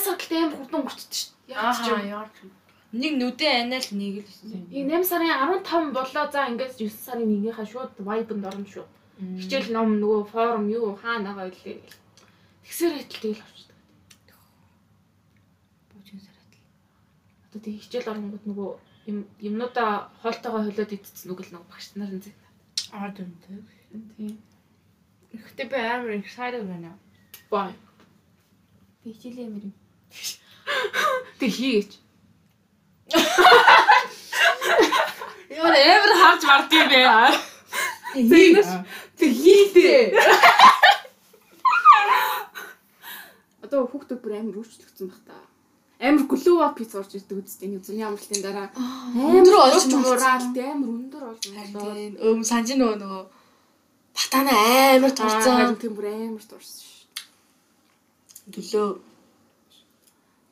8 сар гэлтэй амар хурдан өнгөрчдөг шүү дээ. Яг ч юм. Нэг нүдэн анаал нэг л байсан. Яг 8 сарын 15 болоо за ингээд 9 сарын 1-ийнхаа шууд вайбнд орно шүү. Хичээл ном нөгөө форум юу хаана байгаа илээ. Тэгсээр хэтэл тэгэл авчдаг. Буучин сараад. Одоо тэг хичээл оронгууд нөгөө юм юмнуудаа хоолтойгоо холиод идсэн үг л нөгөө багш нар зэг. Аа дүнтэй. Тийм. Ихтэй би амар excited байна. Бай. Би хичээлээ амар юм. Тэг хийгээч. Ямар амар харж мард юм бэ? Зинэс тэг хийдээ. Одоо хүүхдүүд бүр амар өөрчлөгдсөн баг та. Амар глоу пиц орж ирдэг үстэй нэг зуны амралтын дараа. Өндөр олж муураад амар өндөр олж. Харин өм санжи нөгөө нөгөө батана амар турцсан. Тийм бүр амар турсан шүү. Төлөө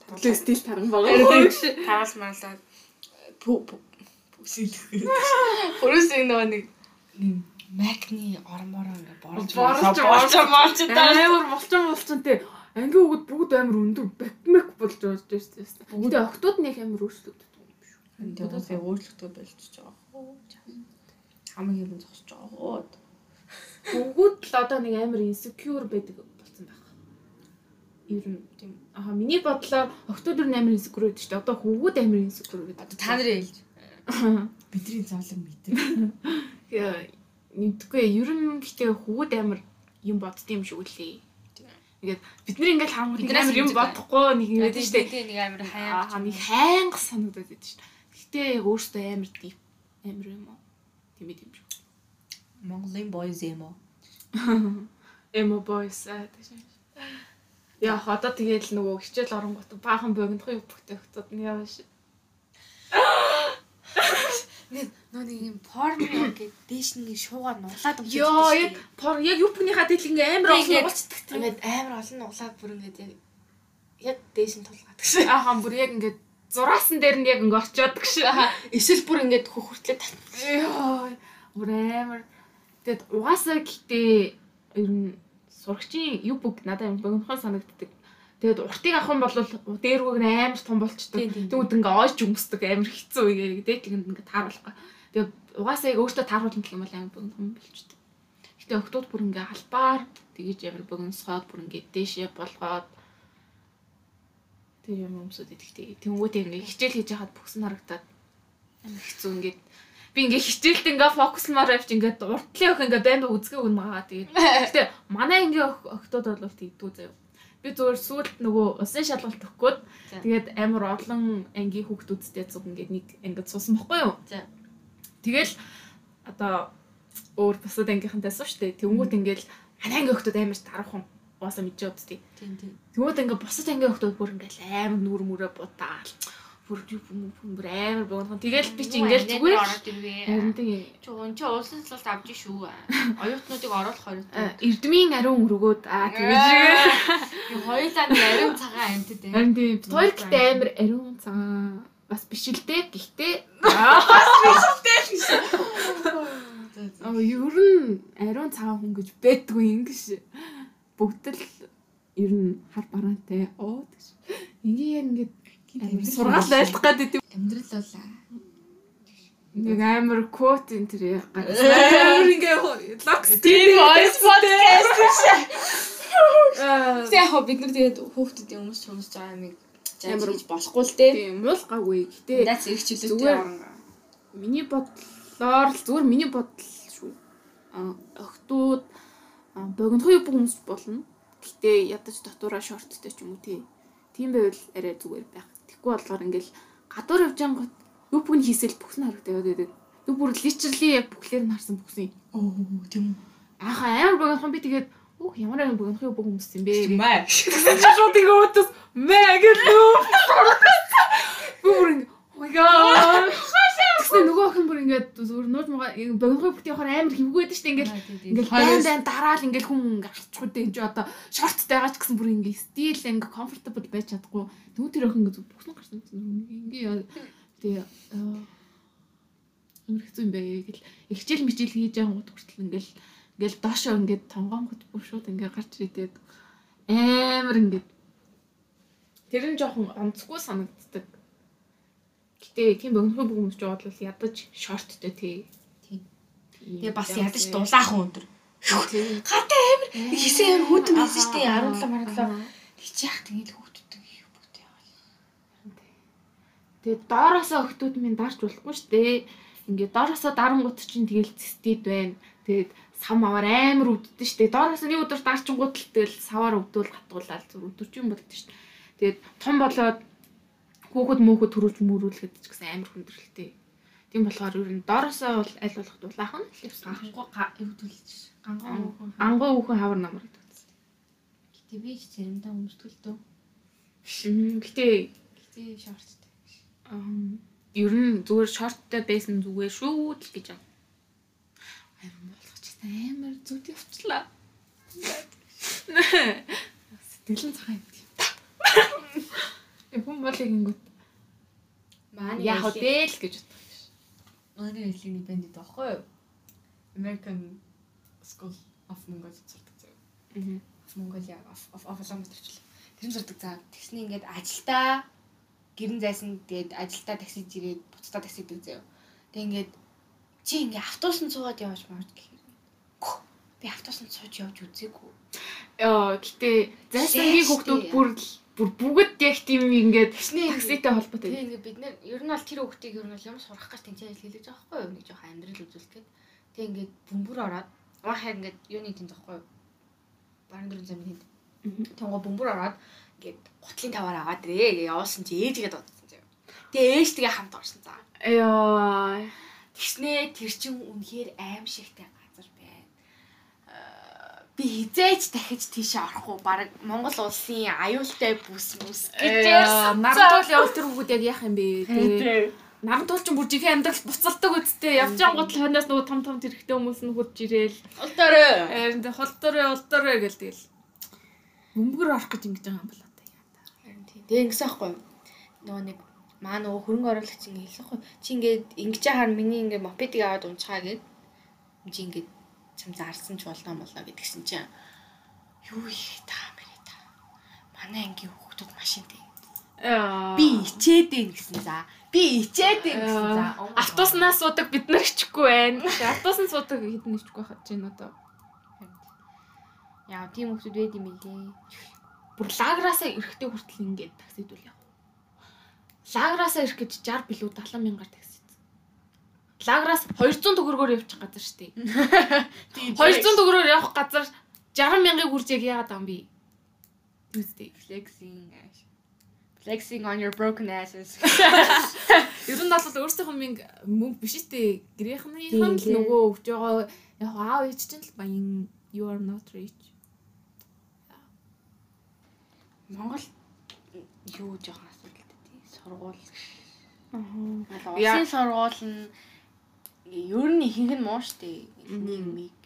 Төлөө стил таран байгаа. Пү бүсэлдэг. Өөрөөсөө нөгөө нэг Макны ормороо ингээ борж Борж борж борж таа. Амар болцсон болцсон те. Ангийн хүүгд бүгд амар өндөр бэкмек болж байгаа шүү дээ. Бүгд октод нэг амар өөрчлөгддөг юм шүү. Тэгээд өөрчлөлтөө болчихж байгаа. Хамгийн юм зогсож байгаа. Бүгд л одоо нэг амар insecure байдаг. Ер нь тийм. Аа миний бодлоор октод ер нь амар insecure байдаг шүү дээ. Одоо хүүгд амар insecure байдаг. Одоо та нарын хэлж бидний зовлон мэдээ. Тэгээ нэгдэггүй ер нь гэтээ хүүгд амар юм бодд юм шиг үлээ. Тэгээд бид нар ингээл хангууд Биднээс амар юм бодохгүй нэг юм байдаг шүү дээ. Тэ нэг амар хаяа. Аа нэг хайнга санагдаад байдаг шүү дээ. Гэтээ яг өөртөө амар deep амар юм уу? Тийм тийм шүү. Монголын boys юм уу? Emo boys аа тийм. Яа одоо тэгээд л нөгөө хичээл оронгот баахан богинохон бүтээгтүүд нь яваш. Нэг нөө нэг юм порно гэдэг дээш нэг шуугаар нуглаад өгч. Йоо яг пор яг юпныхаа дээл ингээ амар олон уулцдаг тийм. Ингээд амар олон нуглаад бүр ингээд яг яг дээш нь тулгаад гэсэн. Ахаа бүр яг ингээ зураасан дээр нь яг ингээ очиод гэж. Эсвэл бүр ингээд хөх хүртлээ тат. Йоо бүр амар. Тэгээд угаасаа гэтээ ер нь сурагчийн юу бүг надад богинохон санагддаг. Тэгээд уртыг авах юм бол дээргүүг нь амар том болчдөг. Тэгвэл ингээ ойж өмсдөг амар хэцүү ингээ дээдлэгэнд ингээ тааруулахгүй. Тэгээд угаасаа яг өөртөө тааруулна гэх юм бол амар богинохон болчдөг. Гэтэ октод бүр ингээ албаар тэгэж амар богиносгоод бүр ингээ дээшээ болгоод тэр юм өмсөд идэгтэй. Тэнгүүтээ ингээ хичээл хийж хахад бүкс нь харагдаад амар хэцүү ингээ би ингээ хичээлд ингээ фокуслмаар авч ингээ уртлын өх ингээ баймба үзгээ өгнө байгаа. Тэгээд гэтээ манай ингээ октод бол тэгдүү заяа. Би зүгээр сүүлд нөгөө усын шалгалт өгөхгүйд тэгээд амар олон ангийн хүүхдүүдтэй зүг ингээ нэг ангид суусан бохгүй юу? Тэгэл одоо өөр бусад ангийнхантай суу штэ. Тэнгүүт ингээл манай ангийн хүүхдүүд амар дарахын уусаа мэдэж удтыг. Тийм тийм. Тэгмүүд ингээ бусад ангийн хүүхдүүд бүр ингээл амар нүр мөрөө будаал. Бүр бүр амар богино. Тэгэл би чи ингээл зүгээр тийм Чи уун чи уулсан цалт авч шүү. Оюутнуудыг оруулах а, оюутнууд. эрдмийн ариун өргөөд аа тэгэж Юу хоёулаа нэг ариун цагаан амтд харин тийм. Хоёр гэдэг амар ариун цагаан. Бас биш л дээ гэхдээ аа ер нь ариун цагаан хүн гэж бэдгүй ингэж бүгд л ер нь хар бараантай. Оо гэж ингээ яг ингээд сургаал айлтах гэдэг Амьдрал болоо. нэг амар квот энэ тэр амар ингээ локс Тийм voice podcast шээ. аа Тэг яг бид нар тэгээд хүүхдүүдийн өмнө сонсож байгаа юмыг Амар- жамж болохгүй л дээ. тийм муулгаагүй гэтээ Дац их чөлөөтэй Зүгээр. Миний бодлоор л зүгээр миний бодол шүү. А охтууд богинохон юм хүмүүс болно. Гэтэ ядаж дотоороо шорттой ч юм уу тий. Тийм байвал арай зүгээр байх. Тэгэхгүй болохоор ингээл гадуур явж ангууд юу бүгн хийсэл бүхс нь харагдаад байдаг. Юу бүр личерли яг бүхлээр нь харсан бүхсний. Оо тийм Ааха амар богинохон би тэгээд Ух ямар амар богинохон бүх хүмүүс юм бэ. үү. Чи шууд ингэ утас мэ гэж юу. Бүр ингэ oh my god. Тэгсэн нөгөө охин бүр ингээд зүгээр нууж мага богинохон бүхтэй явахаар амар хөвгөө байдаг шүү дээ ингээд Ингээл байн байн дараал ингээл хүн ингээ харчих үдэ энэ ч одоо шорттай байгаа ч гэсэн бүр ингээ стил ингээ comfortable байж чадахгүй. Нүү тэр охин ингээ бүхнэ гарсан ингээ яа тэгээ амар хэцүү юм бэ гэл их хичээл мичээл хийж байгаа гот хүртэл ингээл ингээл доошоо ингээ тонгоомгот бүр шууд ингээ гарч ирээд амар ингээ Тэр нь жоохон онцгүй санагддаг. Гэтэ тийм богинохон бүгмж жоод бол ядаж шорттой тий. Тийм. Тэгээ бас ядаж дулаахан өндөр. Гадаа амир хийсэн амир хүүтэн байсан шүү дээ 17 17. Тэг чи яах тэгээд хүүхдүүдтэй их бүтэй байгаа. Тэгээд доороосоо охтууд минь дарж болохгүй шүү дээ. Ингээ доороосоо дарангууд чинь тэгэл цэстэд байна. Тэгээд сам аваар амар өвддөг шүү дээ. Доороос нэг өдөр дарчингууд л тэгэл саваар өвдөл гатгуулаад зүр өдөржин болдог шүү дээ. Тэгээд том болоод хүүхэд мөөхөд төрүүлж мөрүүлэхэд ч гэсэн амар хүндрэлтэй. Тийм болохоор ер нь доороосоо бол аль болох дулаахан л явсан. Гангуу өвдүүлж. Гангуу хүүхэн. Ангой хүүхэн хавар намар гэдэг. Гэтэ би ч заримдаа өмсдөл дөө. Гэтэ Гэтэ шорттой. Аа, ер нь зүгээр шорттой байсан зүгээр шүү л гэж юм. Харин болгоч амар зүд явчлаа. Сэтгэлэн цагаан юм. Хүн болыг ингэв. Манай Яг хөдөл гэж боддог. Манай хэлний банд гэдэг аахгүй юу? American School of Mongolia сурдаг зав. Аа. Mongolia of of Улаанбаатарчлаа. Тэр нь сурдаг зав. Тэгснэ ингээд ажилдаа гэрэн зайсан тэгээд ажилдаа таксиж ирээд буцтаа таксидэг зав. Тэг ингээд чи ингээ автобусанд суугаад явж маард гэхээр "Гү, би автобусанд сууж явж үзээгүй. Яа, гэтээ зайсангийн Зайс хүмүүс тий. бүр л- бүр бүгд яг тийм ингээд Тэгснэ такситай холбоотой. Тэгээ ингээ бид нэр ер нь бол тэр хүүхдийг ер нь бол ямар сурах гэж тэнцээ хэлж байгаа байхгүй юу? Нэг жоохон амьдрал үзүүлэх гээд. Тэгээ ингээ бөмбөр ороод уухаа ингээ юуны тэнд байхгүй юу? Баран дөрөв замын тэнд. Тонго бөмбөр ороод ингээ гутлын таваар аваад ирээ явуулсан чи ээжигээ дуудсан заяа. Тэгээ ээжтэйгээ хамт орсон цаа. Яа. Тэгснэ тэр чин үнэхээр аим шигтэй газар байна. Аа, Би хизээч дахиж тийшээ орохгүй баг Монгол улсын аюултай бүс мүс гэж. Наратуул явал тэр хүүхэд яг яах юм бэ? Тэгээ Наратуул ч бүр жихэн амьдрал буцалдаг үсттэй. Явж ангууд л хойноос нөгөө том том зэрэгтэй хүмүүс нь хурж ирээл. Ултаараа. Харин тэ холдорой улдорой гэл тэгэл. Бөмбөр орох гэж ингэж байгаа юм болоо та яа. Харин тийм. Тэгээ ингэсэн аахгүй? Нөгөө нэг маа нөгөө хөрөнгө оруулагч ингэ хэлсэхгүй. Чи ингээд ингэж яхаар миний ингээд мопедыг аваад унчгаа гэд. Чи ингээд чам зарсан ч болноо молоо гэдгсэн чинь юу их та мэрэ та. Манай ангийн хүүхдүүд машинтай. Яа. Би ичээд ийн гэсэн за. Би ичээд ийн гэсэн за. автобуснаас суудаг бид нар хичихгүй байна. Автобусанд суудаг хэдэн хичихгүй хаж байна одоо. Яа, тийм хүүхдүүд байд юм билээ. Бүр лаграасаа эрэхтэй хүртэл ингээд таксидүүл яв. Лаграасаа ирэх гэж 60 билүү 70 мянгаар такси. Лаграас 200 төгрөгөөр явчих газар штий. 200 төгрөгөөр явах газар 60 мянгаыг хүрч яг яагаад байгаа юм би? Түстэй. flexing. Flexing on your broken asses. Ер нь бол өөрсдийнх нь мөнгө биш. Гэрийнхнийх нь л Тийм, нөгөө өгж байгаа яг аав ээж чинь л баян you are not rich. Монгол юу жоохон асуудалтай тий. Сургууль. Аа. Улсын сургууль нь ер нь ихэнх нь муу штэ. Нийгмийг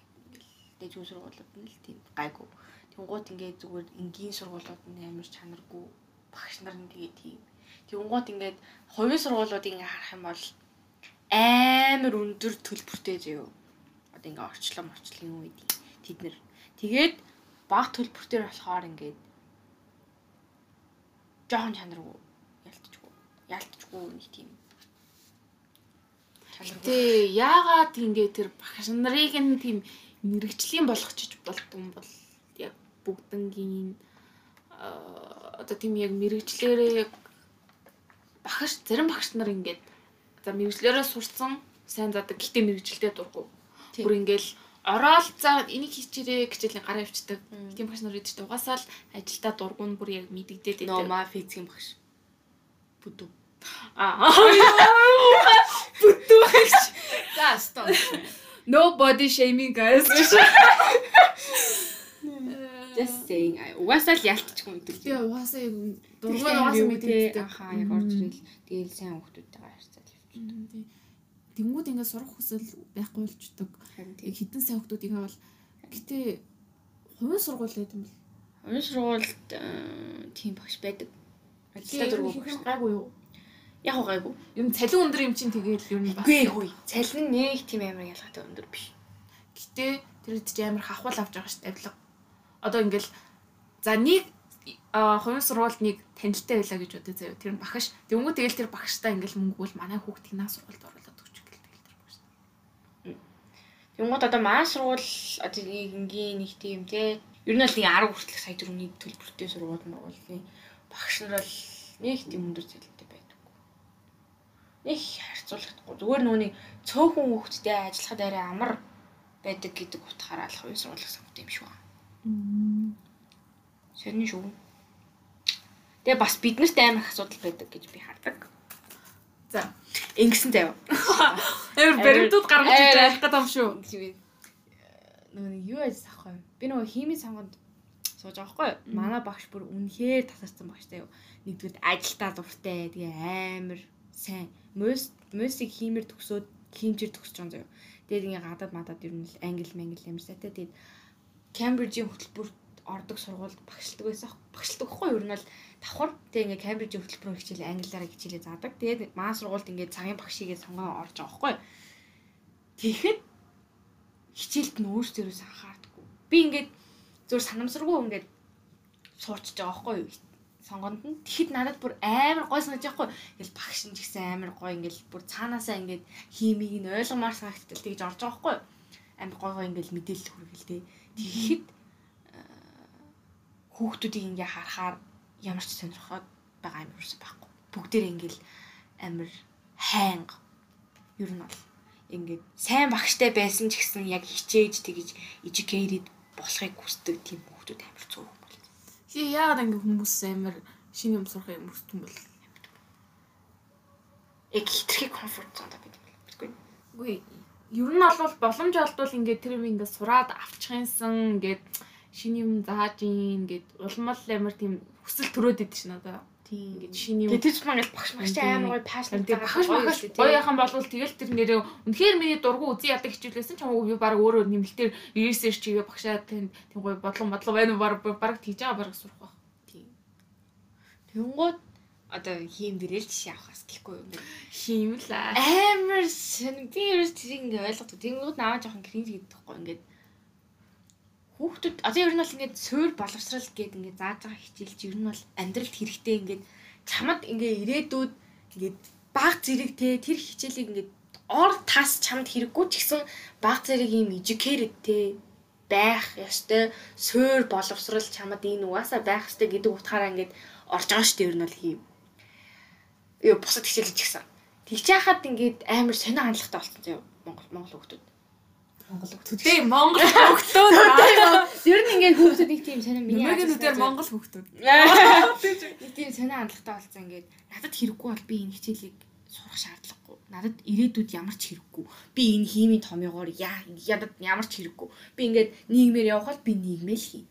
дэж үйл сургуулиуд нь л тийм гайгүй. Тэнгуут ингээд зүгээр энгийн сургуулиуд нь амар чанаргүй. Багш нар нь тэгээ тийм. Тэнгуут ингээд хувийн сургуулиудыг ингээд харах юм бол амар өндөр төлбөртэй зөө. Одоо ингээд орчлон орчлын үед тэд нэр тэгээд баг төлбөртэй болохоор ингээд жоохон чанаргүй ялтчгүй. Ялтчгүй нэг тийм. Чанаргүй. Тэ яагаад ингэ тэр багш нарыг нь тийм мэрэгжлийн болгочих болдго юм бол яг бүгднгийн одоо тийм яг мэрэгчлэрээ яг багш зарим багш нар ингээд за мэрэгчлэрээ сурсан сайн задаг гэхдээ мэрэгчлээ дурггүй. Бүр ингээл ороод за энийг хийчээрээ гэжэл гараа явчихдаг. Мм. Тийм багш нар идэж угаасаа л ажилдаа дургу нь бүр яг мэдэгдээд Ноо ма физикийн багш. Бүдүү. Аа. Бүтүү гэж. За стop. No body shaming guys. Just saying. Угаасаа л ялтчихгүй гэдэг. Би угаасаа яг дургуй угаасаа мэддэг. анхаа яг орж ирэл. Тэгээл сайн хүмүүстэйгээ харьцаад явчих. Тэнгүүд ингээд сурах хүсэл байхгүй болчдөг. Хитэн сайн хүмүүсийг бол гэтээ хувийн сургууль гэдэг юм бол Унш сургуульд э, тийм багш байдаг. Ажилтаа тэгээ дургуй багш. гайгүй юу? Яг уу гайгүй. Юм цалин өндөр юм чинь тэгээд ер нь бас. Үгүй үгүй. Цалин нь нэг тийм амар ялгаатай өндөр биш. Гэтээ тэр ч амар хахвал авч байгаа шүү дээ авилга. Одоо ингээл за нэг а хувийн сургуульд нэг танилтай байлаа гэж бодъё заяа. Тэр нь багш. Тэнгүү тэгэл тэр багштай ингээл мөнгө бол манай хүүхдийг наа сургуульд оруулаад өгч гэл тэгэл тэр багш. Тэнгууд одоо маань сургууль одоо ингийн нэг тийм те ер нь бол нэг 10 хүртэлх сая төгрөгийн төлбөртэй сургууль мөргуулын багш нар бол нэг тийм өндөр байдаггүй. Нэг харьцуулахгүй. Зүгээр нүуний цөөхөн хүүхдтэй ажиллахад арай амар байдаг гэдэг утгаараа л хувийн сургууль сонгот юм шүү. Ширний шүү. Тэгээ бас биднэрт амар их асуудал байдаг гэж би хардаг. За. Ингэсэн заяа. Амар баримтууд гаргаж иж айлах гэдэг юм шүү. Нөгөө нэг юу ажил ахгүй. Би нөгөө химийн сонгонд сууж байгаа хгүй. Манай багш бүр үнэхээр тасарсан багштай юу. Нэгдүгээр ажилдаа дуртай. Тэгээ амар сайн. Мөс мөсийг химээр төгсөөд химчээр төгсөж байгаа заяа. Тэгээд ингээ гадаад мадад ер нь л англи мангли амар сайтай. Тэгээд Кембрижийн хөтөлбөрт ордог сургуульд багшилдаг байсан. Багшилдаг хгүй ер нь бол давхар тэг ингээ Кембрижийн хөтөлбөрөөр хичээлээ англиараа хичээлээ заадаг. Тэгээд маа сургуульд ингээ цагийн багшигээ сонгоо орж байгаа хгүй. Тэгэхэд хичээлд нь өөрсдөө анхаардаггүй. Би ингээд зөв санамсаргүй ингээд суучж байгаа хгүй сонгонд нь. Тэгэхэд надад бүр амар гой санаж яахгүй ингээл багш нь ч гэсэн амар гой ингээл бүр цаанаасаа ингээд химиг нь ойлгомоор санагдтал тэгж орж байгаа хгүй амар гой гой ингээл мэдээлэл хүргэлтэй тэгэхэд хүүхдүүдийг ингээ харахаар ямар ч сонирхоод байгаа юм ерөөсөй байхгүй. Бүгдээр ингээл амир хайнга. Ер нь бол ингээд сайн багштай байсан ч гэсэн яг хичээж тэгж educated болохыг хүсдэг тийм хүүхдүүд амир цөөх Чи яагаад ингээ хүмүүс амир шинэ юм сурах юм юм бол? Яг хитрхи комфорт зонд байдаг юм. Үгүй ер нь бол боломж олдвол ингээд тэр юм ингээд сураад авчихсан ингээд шинэ юм зааж ийн гэд улмал амар тийм хүсэл төрөөд идэв шин одоо. Тийм. Ингээд юм. Тэтгэж маань багш багш амар гоё пашн Тэгээ багш багш гоё яхан болвол тэгэл тэр нэрээ үнэхээр миний дургу үзий ядаг хичээлсэн ч хамаагүй би баг өөрөө нэмэлтээр research хийгээ багшаа тийм тийм гоё бодлон бодлого байна баг баг тэгж байгаа баг сурах байх. Тийм. Тэнгууд одоо хийм дээрэл жишээ авахаас гэхгүй юм. Хийм л. Амар сэн би ерөөс тэрийг ингээ ойлгохгүй. Тэнгууд наваа жоохон кринж гэдэг тэгэхгүй ингээд хүүхдүүд одоо ер нь бол ингээд суур боловсрал гэдэг ингээд зааж байгаа хичээл чи ер нь бол амьдралд хэрэгтэй ингээд чамд ингээ ирээдүйд ингээд баг зэрэг те тэр хичээлийг ингээд ор тас чамд хэрэггүй ч гэсэн баг зэрэг юм educated те байх ёстой суур боловсрал чамд энэ угаасаа байх ёстой гэдэг утгаараа ингээд орж байгаа шүү дээ ер нь бол хийм. Юу бусад хичээлж гисэн. Тэгж яхад ингээд амар сонио хандлагатай болсон заяа Монгол Монгол хүүхдүүд. Монгол хүүхдүүд. Тийм Монгол хүүхдүүд. Ер нь ингээд хүүхдүүд нэг тийм сонио миний Өмнөгийн үдээр Монгол хүүхдүүд. Нэг тийм сонио хандлагатай болсон ингээд надад хэрэггүй бол би энэ хичээлийг сурах шаардлагагүй. Надад ирээдүйд ямар ч хэрэггүй. Би энэ химийн томьёогоор ядад ямар ч хэрэггүй. Би ингээд нийгмээр явхад би нийгмэл хий.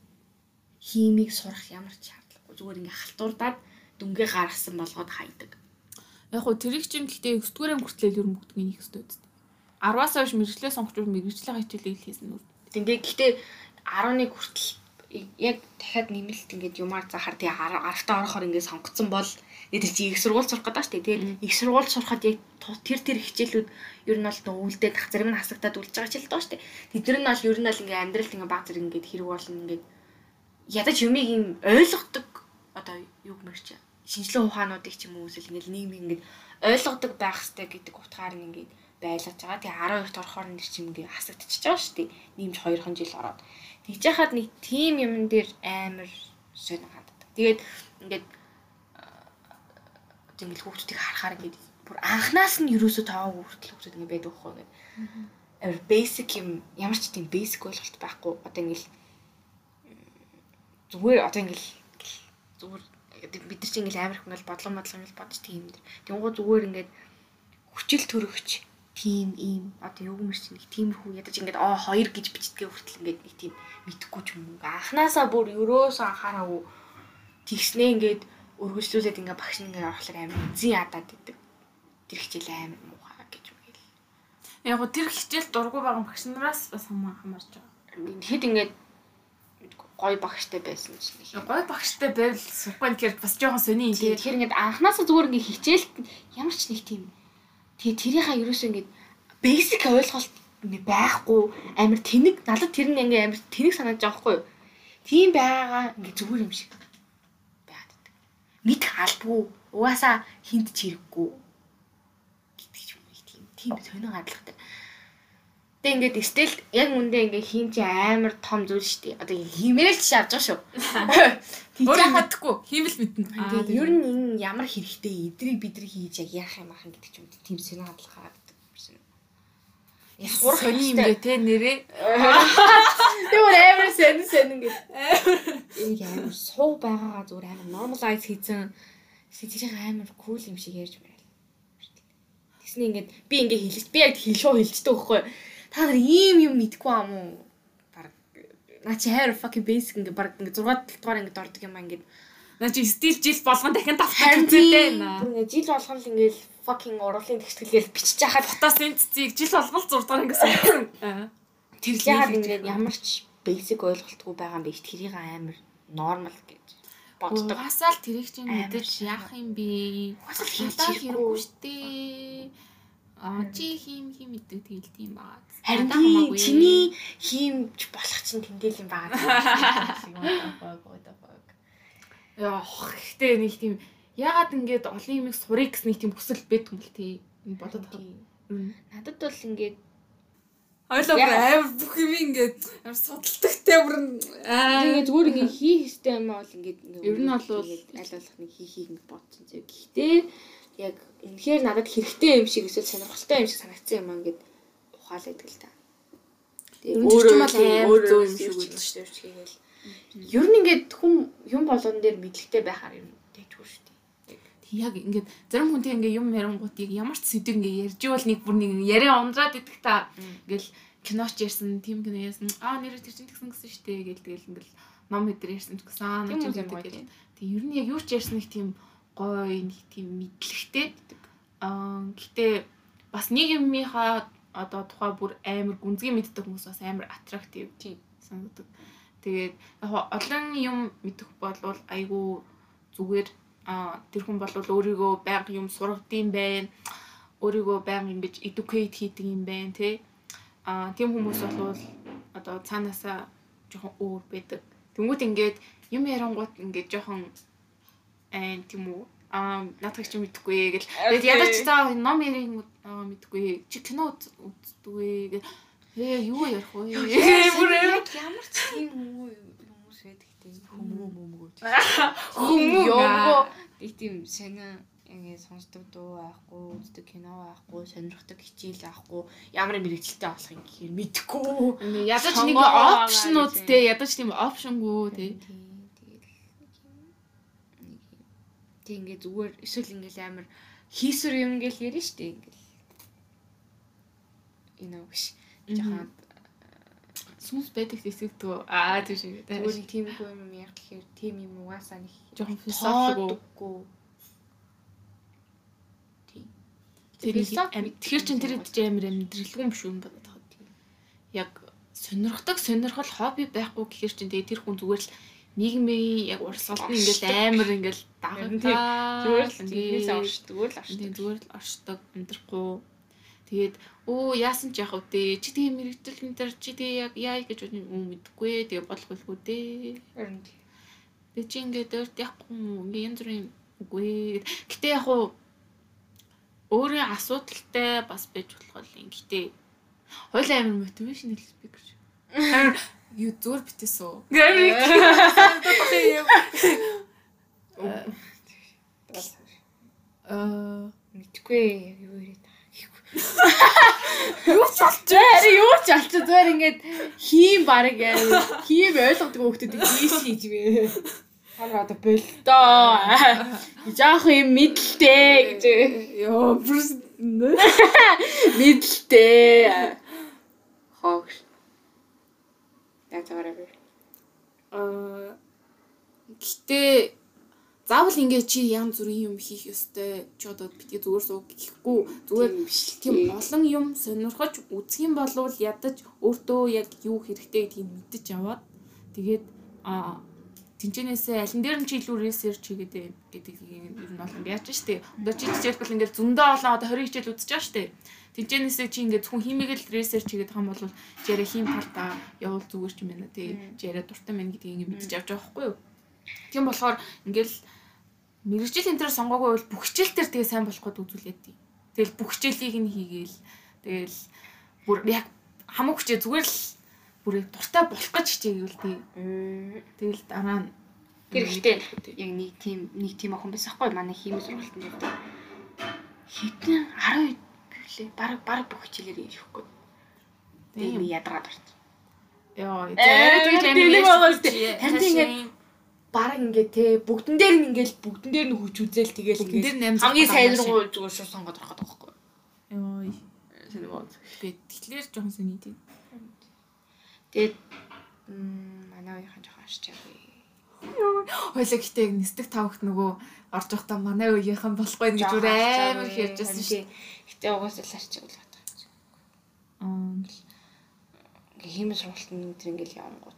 Химийг сурах ямар ч шаардлагагүй. Зүгээр ингээд халтурдаад дүнгээ гаргасан болгоод хайдаг. Яг хөө тэрийг чинь гэхдээ 9 дугаар хүртэл ер нь бүгднийг хийх хэрэгтэй. 10-аас хойш мэрэгчлээ сонгоч мэрэгчлийн хичээлийг хийсэн нүр. Тэгээ гэхдээ 11 хүртэл яг дахиад нэмэлт ингээд юмар захаар тэгээ арафтаа орохоор ингээд сонгоцсон бол тэр чи их сургууль сурах гэдэг шүү дээ. Тэгээд их сургууль сурахад яг тэр тэр хичээлүүд ер нь бол өвөлдөө тах зарим нь хасагдаад үлж байгаа ч л доо шүү дээ. Тэдэр нь бол ер нь бол ингээд амьдралд ингээд баг зэрэг ингээд хэрэг болно ингээд ядаж юмыг юм ойлгодог одоо юу гэмэрч шинжлэх ухаануудыг ч юм уу эсвэл ингээд нийгмийг ингээд ойлгодог байх хэрэгтэй гэдэг утгаар нь ингээд байлгаж байгаа. Тэгээ 12-т орохоор нэр чим ингээд хасагдчихж байгаа шүү дээ. Ниймж 2хан жил ороод. Тэгж яхад нэг тим юмн дээр амар сонь ханддаг. Тэгээд ингээд ингээд хүүхдүүдийг харахаар ингээд бүр анханаас нь юусоо таагүй хүртэл хүүхдүүд ингээд байдаг байхгүй ингээд. Амар basic юм ямар ч тийм basic ойлголт байхгүй. Одоо ингээд зүгээр одоо ингээд зүгээр бид нар чинь ингээл амар их ингээл бодлого бодлого ингээл бодож тийм юм. Тэнгуу зүгээр ингээд хүчил төрөгч тийм ийм одоо юу гэмэр чинь нэг тиймэрхүү ядаж ингээд аа хоёр гэж бичдгээ хүртэл ингээд нэг тийм мэдхгүй ч юм уу. Анханасаа бүр өрөөс анхаараагүй тэгснээ ингээд өргөжлүүлээд ингээд багш ингээд орохлоор амар зин ядаад идэг. Тэр хичээл амар муухай гэж үгээл. Яг гоо тэр хичээл дургу байгаа багш нараас бас хамаарч байгаа. Тэгэхэд ингээд гой багштай байсан ч нэг. Гой багштай байвал сурахгүй гэхээр бас жоохон сони тий. Тэгэхээр ингээд анханасаа зүгээр ингээд хичээлт ямар ч нэг тийм тэгээ тэрийнхаа ерөөсөө ингээд basic ойлголт байхгүй амар тэнэг надад тэр нь ингээ амар тэнэг санагдаж байгаа хгүй юу. Тийм байгаагаа ингээ зүгээр юм шиг. мэдэх албагүй угаасаа хинт ч хэрэггүй гэдэг юм тийм тийм сонин хандлагатай. Тэг ингээд стил яг үндэ ингээ хин чи амар том зүйл шүү дээ. Одоо химээрэл чи авч байгаа шүү. Өөрөө мэдхгүй хиймэл мэднэ. Тэгээд ер нь энэ ямар хэрэгтэй эдрийг бидрийг хийж яг яах юм ахан гэдэг ч юм тийм сонин хандлага гаргадаг юм. Яг сурах юм ингээ те нэрээ. Тэгвэл амар сонин сонин ингээ. Энэ амар суу байгаагаа зүгээр амар normalize хийсэн. Тэр амар cool юм шиг ярьж байна. Тэсний ингээд би ингээ хэлж би яг хэлшөө хэлждэг байхгүй та нар ийм юм мэдгүй ам уу? Бараг наа чи хайр fucking basic ингээ бараг ингээ 6 дугаар ингээ ордог юм аа ингээ наа чи стил жил болгон дахин давтах үзээтэй наа. Жил болгон л ингээл fucking урлын тэгтгэлгээл бичиж хахад фотосын цэцгийг жил болгон 6 дугаар ингээ сонирхон. Тэр л яагаад ингээ ямар ч basic ойлголтгүй байгаа юм бэ? Тэрийг амар normal гэж боддог. Угаасаа л тэрийг чинь мэдээж яах юм бэ? Угаасаа хийж хэрэггүй шүү дээ. Аа чи хим хим мэддэг тэгэл тийм байгаа. Харин чиний хиймж болох чинь тэндэл юм байгаа. Яах гэхдээ нэг тийм ягаад ингээд олон юмыг сурыг гэсэн нэг тийм хүсэл байдаг юм бэл тий. Бодоод байна. Надад бол ингээд Ойлоо бүр амар бүх юм ингээд амар судалдагтай бүр аа ингээд зүгээр ингээд хийх хэрэгтэй юм бол ингээд ер нь бол аль болох нэг хийх хийх бодсон зэрэг. Гэхдээ яг үнэхээр надад хэрэгтэй юм шиг эсвэл сонирхолтой юм шиг санагдсан юм аа ингээд ухаалаг л та. Өөрөө зөв юм шиг үлдэж шүү дээ. Ер нь ингээд хүм юм болгон дээр мэдлэгтэй байхаар юм дэжгүй шүү дээ. Яг ингээд зарим хүнтэй ингээд юм ярингуудыг ямар ч сэдв ингээд ярьж ивэл нэг бүр нэг яриа ундраад идэх та ингээл киноч ярьсан, тим кино ярьсан. Аа нэрээ тэр чинь тэгсэн гэсэн шүү дээ гээл тэгэл ингээл ном хэдэр ярьсан ч гэсэн аа нэг юм гэдэг. Тэг ер нь яг юу ч ярьсан нэг тийм гоё нэг тийм мэдлэгтэй. Аа гэтээ бас нэг юмынхаа одоо тухай бүр амар гүнзгий мэддэг хүмүүс бас амар аттрактив тийм санагддаг. Тэгээд яг олон юм мэдэх болвол айгүй зүгээр а тэр хүн бол өөрийгөө байнга юм сургадсан байх өөрийгөө байнга ингэж educate хийдэг юм байна тий а тийм хүмүүс бол одоо цаанаасаа жоохон өөр байдаг тэнгууд ингээд юм ярангууд ингээд жоохон айн тийм үү аа наадах чи мэдэхгүй гэл. Тэгээд ядаж цаа ном ярих мэдэхгүй. Чи кино үздэг гэл. Ээ юу ярих вэ? Ямар ч тийм хүмүүс байдаг тийм хүмүү мөмгөө. Хүмүү ёо их тийм сонио ингээ сонсдог дуу байхгүй, үздэг кино байхгүй, сонирхдаг хичээл байхгүй, ямар мэрэгчлээ болох юм гэхээр мэдэхгүй. Ядаж нэг опшнууд те, ядаж тийм опшнгүү те. Тэг ингээ зүгээр эсвэл ингээл амар хийсвэр юм ингээл ярина штэ ингээл. Энэ үгш. Жахан сүнс байдаг хэсэгдөө аа тийм шиг тийм зүгээр тиймгүй юм яг гэхээр тийм юм угаасаа нэг жоохон философигүй тийм тэгэхээр чин тэр идэж амар амьдралгүй юм шүү юм бодоод байгаа тийм яг сонирхдаг сонирхол хобби байхгүй гэхээр чин тэгээ тэр хүн зүгээр л нийгмийн яг урсгалд нь ингээл амар ингээл дагагтаа зүгээр л тиймээс оршдог л оршдог. Зүгээр л оршдог. Амьдрахгүй. Тэгээд өө яасан ч яах вэ чи тэгээ мэрэгдэл энэ төр чи тэгээ яг яа гэж үү мэдэхгүй тэгээ болохгүй дээ тэгээ чи ингээд өөрт яахгүй ингээ янз бүрийн үгүй. Гэтээ яг уу өөрийн асуудалтай бас байж болох юм гэтээ хойлоо амар мотивашнл спикер амар юу зөөр битээс үү? Аа мэдгүй юу яриад Юу ч олчих. Ари юу ч олчих. Зүгээр ингээд хийм баг хийм ойлгодог хүмүүсийг ийш хийж вэ. Ханаа одоо болтоо. Жаах юм мэдлээ гэж. Йоо, мэдлээ. Хогш. That's whatever. Аа гэтээ заавал ингээ чи янз бүрийн юм хийх ёстой. Чи одоо битгий зүгээр суу гэхгүй. Зүгээр тийм олон юм сонирхож үзэх юм болвол ядаж өөртөө яг юу хэрэгтэй гэдгийг мэдэж аваад тэгээд а тэнцэнээсээ алин дээр нь чи илүү ресерч хийгээд гэдэг юм ер нь бол яаж штэ одоо чи жишээлбэл ингээл зөндөө олон одоо 20 хичээл үзэж байгаа штэ Тэнцэнээсээ чи ингээд зөвхөн химиг л ресерч хийгээд юм бол яриа хим партаа явал зүгээр ч юм байна тий. Яриа дуртай мэн гэдгийг ингээд мэдчих авч байгаа байхгүй юу? Тийм болохоор ингээл мэрэгжил энэ төр сонгоогүй бол бүх хичээл төр тэгээ сайн болох гээд үзүүлээд. Тэгэл бүх хичээлийг нь хийгээл тэгэл бүр яг хамаг хүчээ зүгээр л бүр яг дуртай болох гэж хичээгээл тий. Тэгэл дараа нь Тэр ихтэй яг нэг тийм нэг тийм охин байсан хгүй манай химийн сургалтанд явдаг. Хитэн 10 гэлээ баг баг бүх хичээлээр ирэхгүй. Тийм ядраад орч. Яа, яриад тэгж тийм байгаа шүү дээ. Танд ингээд баг ингээд те бүгдэн дээр нь ингээд бүгдэн дээр нь хүч үзэл тэгэл ингээд амжилт хамгийн сайн руу зүгээр шууд сонгоод ороход байгаа байхгүй. Тийм үү. би тэгэхээр жоохон сони тий. Тэгээд манай уухийн жоохон яваа. Хойлоо гэтээ яг нисдэг тавхт нөгөө орж явахдаа манай үеийнхэн болохгүй гэж бүр амар их ярьжсэн шүү. Гэтэ угаасаа л арчиг л байна. Аа. Ингээ химийн сургалтанд тэр ингээл явангууд.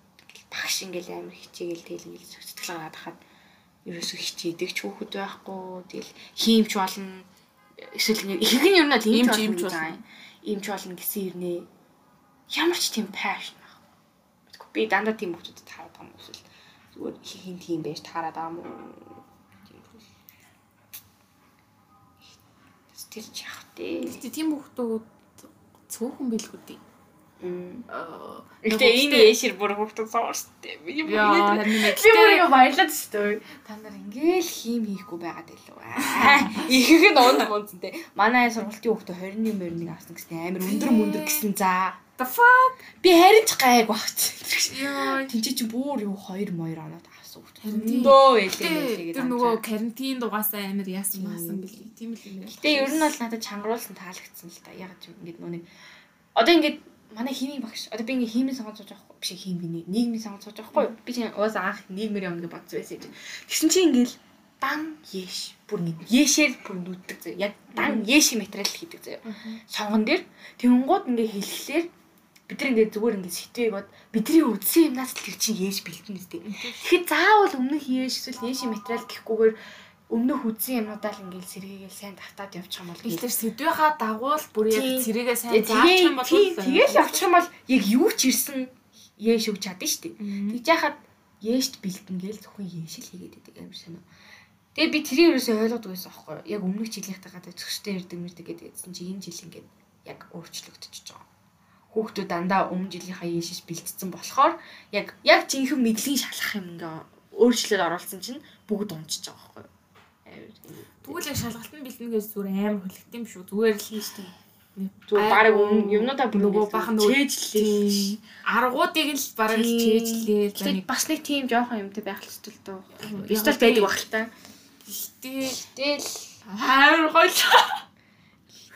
Багш ингээл амар хичээгээл тэгэл ингээл сэтгэл гараад хахад ерөөсөө хичээдэг ч хүүхэд байхгүй. Тэгэл хиймч болно. Эсвэл ингээд их нь ер нь бол Иймч, иймч иймч болно. иймч болно гэсэн ирнэ ямар ч тийм байхгүй би дандаа тийм хүмүүсд таарад байгаа юм эсвэл зүгээр хин тийм байж таарад байгаа юм уу тиймэрхүү стил чах дээ Гэтэ тийм хүүхдүүд цөөхөн. Мм. Аа. Гэтэ энэ яшир бүр хурдан соорстой. Би бүр яа баярлаад шүү. Та нар ингээл хийм хийхгүй байгаад байлуу. Ихэнх нь унд мунцэнтэй. Манай сургалтын хүүхдээ 21 морины авсан гэсэн амар өндөр мөндөр гэсэн за. The fuck. Би харин ч гайг багт. Яа. Тинчээ чи бүр юу 2 моёр оноод авсан хүүхдээ. Харин тийм. Өндөө Гэтэ байлээ тэр нөгөө карантин дугаасаа амар яасан маасан гэлээ. Тийм л юм. Гэтэ ер нь бол надад чангаруулсан таалагдсан л та. Яг ч ингэдэг нөө нэг одоо ингээд манай химийн багш одоо би ингээ химийн сонгож сууж байгаа биш химийн нийгмийн сонгож сууж байхгүй би чинь уус анх нийгмээр юм ингээ бодсон байсан юм. Тэгсэн чинь ингээл дан яш бүр нэг яшээр бүр нүддэг зөө. Яг дан яши материал хийдэг зөө. Сонгон дээр тэнгууд ингээ хэлэхлээр бид нар ингээ зүгээр ингээ сэтвээг бод бидний үдсэн юмнаас л тэр чинь яш бэлтэн үстэй. Тэгэхэд заавал өмнөх яш эсвэл яши материал гэхгүйгээр өмнөх үдсэн юмнуудаа л ингээл сэргийгээл сайн татаад явчих юм бол Тэгэхээр сэдвийнхаа дагуул бүр яг Тийм. цэрээгээ сайн заах юм бол тэгэл явчих юм бол яг юу ч ирсэн яэш өгч чадна шүү дээ. Тэгж яхад яэшт бэлтэнгээл зөвхөн яэш л хийгээд байдаг юм шиг байна. Тэгээ би тэрийг юусоо ойлгоод байсан аахгүй? Яг өмнөх жилийнхтэй гадаа зөвхөстэй ирдэг мэрдэг гэдэг гэсэн чи энэ жил ингээд яг өөрчлөгдөж байгаа. Хүүхдүүд дандаа өмнө жилийнхаа яэшш бэлтцсэн болохоор яг яг жинхэнэ мэдлэгийн шалах юм ингээ өөрчлөлт оруулсан чинь бүгд унчиж байгаа байхгүй юу? Тэгвэл яг шалгалтын бэлтэнээс зүгээр амар хөлөгт юм шүү. Зүгээр л Хийстэй. Зүгээр баг юмнуудаа нөгөө бахан нөгөө чэйжлээ. аргуудыг л бараг л Гэтэ нэг бас нэг тийм жоохон юмтай байх л. Яг Бистол тийм. байдаг баг л та. Гэтэ Тэгэл амар гоё.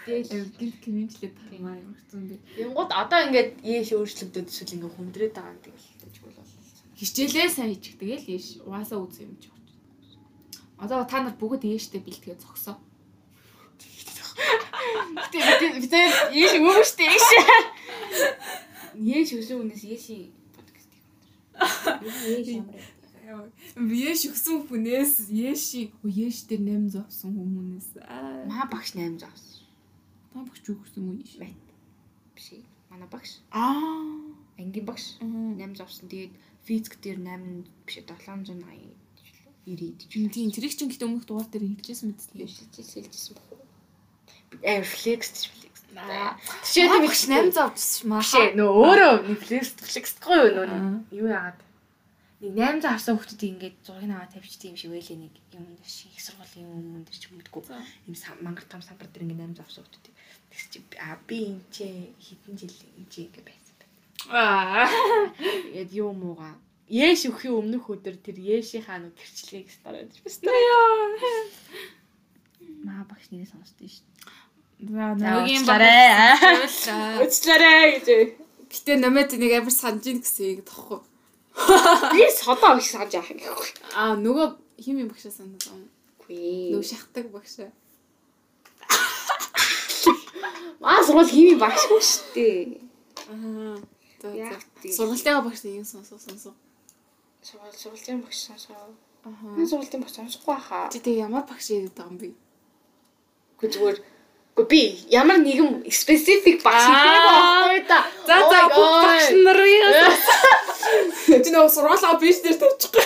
Тэгэл Гинт комментлээд байгаа юм хэцүү би. Янгууд одоо ингээд яэш өөрчлөгдөд эсвэл ингээд хүндрээд байгаа юм тэгэл тэгвэл бол. Хичээлээ сайн хийчихдэг л ийш. Угаасаа үз юм чи. Одоо та нар бүгд ээштэй бэлтгээ зогсоо. Гэтэ бид яэш өөрөөстэй яэш. Яэш өсөө үнэс яэши подкастыг өндөр. Яэш ямар. Яэш өгсөн хүнээс яэши яэш дээр 800 авсан хүмүүнээс аа Маа багш 800 авсан. Та багч өгсөн юм уу. Бат. Биш. Манай багш. Аа. Ангийн багш Мгм. 800 авсан. Тэгээд физик дээр 8 биш 780 90 Тийм тийм тэрийг чинь гэдэг өмнөх дугаар дээр хэлжсэн мэт л. Яшиж хэлжсэн баг. Аир флекс флекс. Жишээ Тийм багш 800 авчихсан маа. Бишээ нөө өөрөө нэг флекс флексгүй юу нөө юу яагаад нэг 800 авсан хүүхдүүд ингээд зургийг аваад тавьчих юм шиг байлээ нэг юм шиг их сургуулийн юм дээр ч мэдгүй юм мангар том самбар дээр ингээд 800 авсан хүүхдүүд тэгс чи а би энэ ч хэдэн жил энэ ч ингээд байсан байна. Аа. Тэгээд юу мууга Яэш өхийн өмнөх өдөр тэр Яэшийнхаа нэг гэрчлэгийг стаар байдаг байсан. Маа багш нэрээ сонсдоо шүү. За За, ногийн уучлаарай. гэж. Гэтэ номед нэг амар санаж ийн гэсэн юм тоххой. Би содоо их санаж яах гэхгүй. Аа нөгөө хим юм багшаа юм. Үгүй. Нөгөө шахдаг багшаа. Маа сургууль хими багшгүй шүү дээ. Аа. Сургалтынхаа багш нэг юм сонсоо сонсоо. Сургууль сургуулийн багш сонсоо. Аа. Маа сургуулийн багш сонсохгүй хаа. Чи тэг ямар багш яриад байгаа юм бэ? Гэхдээ зүгээр Гэхдээ би ямар нэгэн specific багш хийх байхгүй да. За за бүх багш нарын. Чи нөгөө сургуулаа биш дээр тавьчихгүй.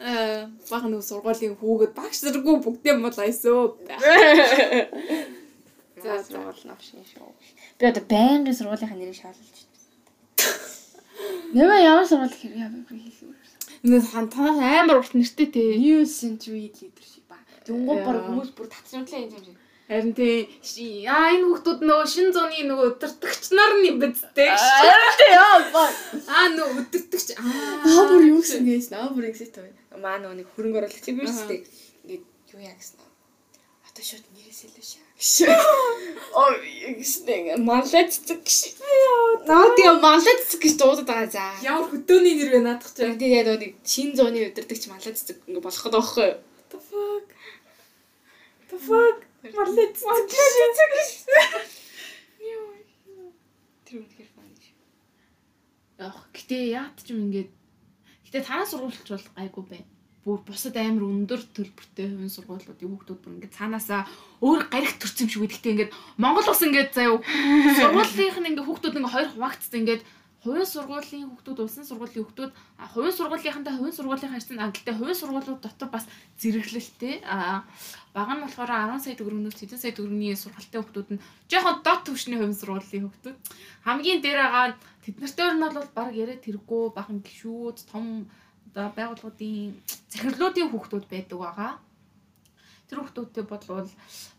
Аа баг нэг сургуулийн хүүгээд багш зэрэггүй бүгдээ мол За сургууль нь авшин шүү. Би одоо байнгын сургуулийнхаа нэрийг шаалж Нэмээ ямар сургууль хэрэг яа би юм. Нэг хан танах амар урт нэртэй те. New Century Leadership ба. Тэнгуй баг хүмүүс бүр татсанчлаа юм шиг. Харин тий аа энэ хүүхдүүд нөгөө шин зууны нөгөө өдөртөгч нар нь бидтэй гэж. Тий яа ба. Аа нөгөө өдөртөгч Аа бүр юу гэсэн гэсэн аа бүр exit байна. Маа нөгөө нэг хөрөнгө оруулагч юм шүү дээ. Ингээд юу яа гэсэн. Одоо шууд нэрээс илүү шаа. Оо гэсэн малацдаг гэж. Наа тийм малацдаг гэж дуудаад байгаа за. Ямар хөдөөний нэр вэ наадах чинь. Тэгээд нөгөө нэг шин зууны өдөртөгч малацдаг ингээ болох байгаа байхгүй юу? The fuck. The fuck. Малацдаг. Тэр үнэхээр фан гэж. Яах. Гэтэ яат ч юм ингээд. Гэтэ танаа сургуульч бол гайгүй байна. Бүр бусад амар өндөр төлбөртэй хувийн сургуулиудын хүүхдүүд бүр ингээд цаанаасаа өөр гариг төрсөн юм шиг үдэгтэй ингээд Монгол ус ингээд заяа сургуулийнх нь ингээд хүүхдүүд ингээд хоёр хуваагдсан ингээд хувийн сургуулийн хүүхдүүд улсын сургуулийн хүүхдүүд хувийн сургуулийнхантай хувийн сургуулийн харьцан агилтай хувийн сургуулиуд дотор бас зэрэглэлтэй. А бага нь болохоор 10 сая төгрөгнөөс хэдэн сая төгрөгийн сургалтын хүүхдүүд нь жоохон дот төвшний хувийн сургуулийн хүүхдүүд. Хамгийн дээр байгаа тэд нартай нь бол баг яриад тэргүй бахан гişүүд том одоо байгууллагуудын захирлуудын хүүхдүүд байдаг байгаа. Тэр хүүхдүүдтэй бодлол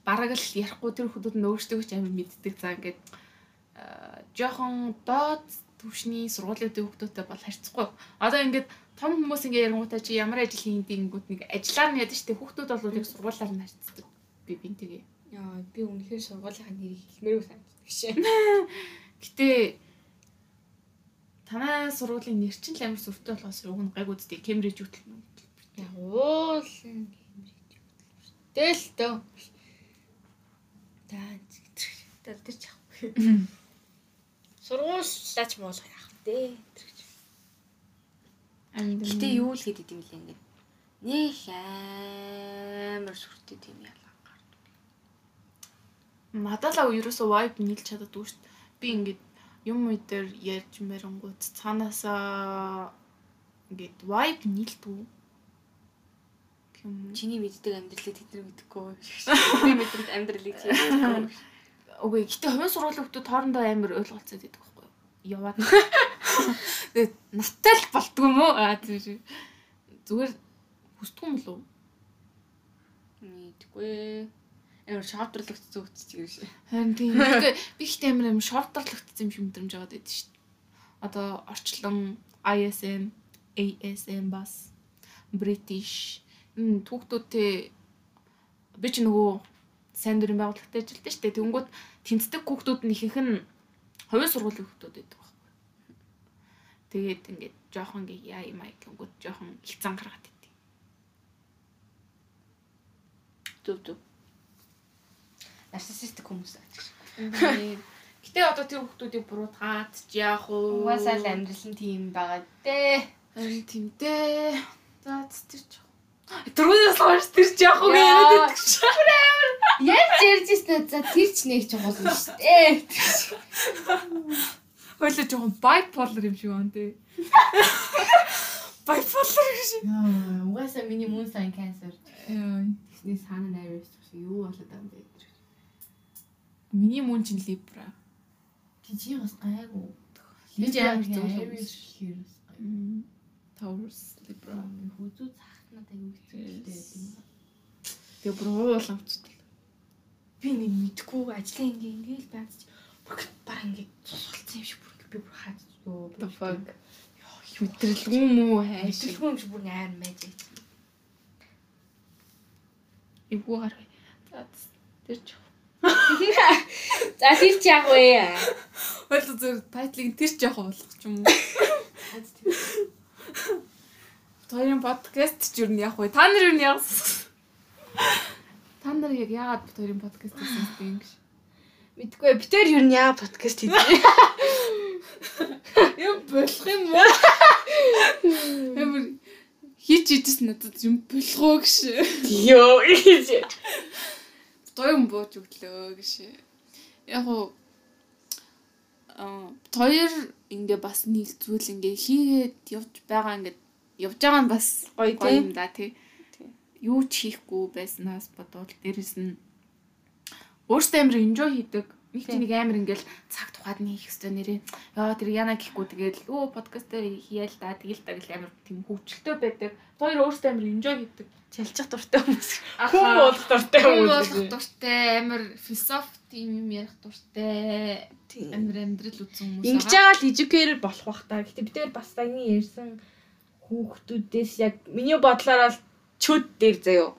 бараг л ярихгүй тэр хүүхдүүд нь өөрсдөө ч амар мэддэг. За ингээд жоохон доод төвшний сургуулиудын хүүхдүүдтэй бол харьцахгүй. Одоо ингээд том хүмүүс ингээд ярангуудаа чи ямар ажил хийдэг гингүүд нэг ажиллаар нь ядаж штэ хүүхдүүд бол яг сургуулаар нь харьцдаг. Би бинтэйгээ. Яа би үнэхээр сургуулийнхаа нэрийг хэлмээргүй санагддаг шээ. Гэтэ танай сургуулийн нэр чинь л амар сүртэй болохоос уг нь гайг үздэй Кембриж хөтөл. Ягуул Кембриж. Тэл төө. Таа тэр тэр чах. Сургууллаач муулах яах вэ? Гэтэ юу л хэд идэм лээ ингээд. Нэх амар сүртэй тийм ялгаа гардаг. Надалаа ерөөсөө vibe нийлж чаддаггүй шүү дээ. Би ингээд юм уу дээр ярьж мэрэнгууд цаанаасаа ингээд vibe нийлдэг. Чиний мэддэг амьдралыг тэд нар мэдэхгүй. Би мэддэг амьдралыг чи. Үгүй гэтээ хувийн сургуулийн хүмүүс хоорондоо амар ойлголцоод байдаг байхгүй юу? Яваад. Тэгээд наттай л болтгүй мó? Аа тийм. Зүгээр хүсдэг юм болов уу? Мэдгүй. Амар шавтарлагдсан үтч гэж. Харин тийм. Би ихтэй амар амар шавтарлагдсан юм шиг мэдрэмж аваад байдаг шүү дээ. Одоо орчлон ISM, ASM бас British түүхтүүдтэй би ч нөгөө сайн дурын байгууллагатай ажилтдаг шүү дээ. Тэнгүүд тэнцдэг хүүхдүүд нь ихэнх нь хувийн сургуулийн хүүхдүүд байдаг байхгүй. Тэгээд ингээд жоохон ингээ яа юм аа гингүүд жоохон хилцан гаргаад идэв. Төв төв. Нарциссистик хүмүүс аа. Гэтэ одоо тэр хүүхдүүдийг буруутгаад ч яах вэ? Угаасаа л амьдрал нь тийм байгаа дээ. Харин тийм дээ. За тэр ч Түрүүнээс хойш тэр ч яах вэ яриад байдаг ш. Яаж ярьж ирсэн за тэр ч нэг ч гол юм шүү дээ. Хойлоо жоохон bipolar юм шиг байна тий. Bipolar гэж. Яа, угаасаа миний мөн сайн cancer. Яа, Тэсний санаа найрс юу болоод байгаа юм бэ? Миний мөн чин Libra. Тижи бас гайгүй. Би амар зөв. Taurus Libra. Хүзүү цахтнаад аягүй хэцүү дээ. Тэгээ бүр уул амцдаг. Би нэг мэдгүй ажлаа ингээ ингээл байц. Бүр баг ингээ цусгалцсан юм шиг бүр би бүр хаад ёо. The fuck. Мэдрэлгүй мүү хайш. Мэдрэлгүй юм шиг бүр байц. Эвгүй гарах. За тэр ч. За тэр ч яг вэ. Хойлоо зөв тайтлыг тэр ч яах болох ч юм уу. Тойрын подкаст ч юу яах вэ? Та нар юу яах Та нар яг яагаад тойрын подкаст хийсэн юм гэж. Мэдгүй битэр юу яа подкаст хийдэг. Юм болох юм уу? Ямар хийж идэж надад юм болох уу гэж. Йоо Тойрон бууж өглөө гэж. Яг уу тойр ингээ бас нэг зүйл ингээ хийгээд явж байгаа ингээ явж байгаа нь бас Гоё юм да тий. Юу ч хийхгүй байснаас бодвол дээрэс нь өөртөө амар enjoy хийдэг. Нэг Тий. чи нэг амар ингээл цаг тухайд нь хийх ёстой нэрээ. Яа тэр яна гэхгүй тэгэл өө подкаст дээр хийял да тэгэл та гэл амар тийм хөвчлөлтөө байдаг. Хоёр өөртөө амар enjoy хийдэг. Чалчих дуртай хүмүүс. Хүн болох дуртай Хүн хүмүүс. болох дуртай амар философи тийм юм ярих дуртай. Тийм. Амар амьдрал үзэн хүмүүс. Ингэж байгаа л educator болох бах та. Гэтэ бид тэр бас саяны ярьсан хүүхдүүдээс яг миний бодлоор л чөд дээр заяо.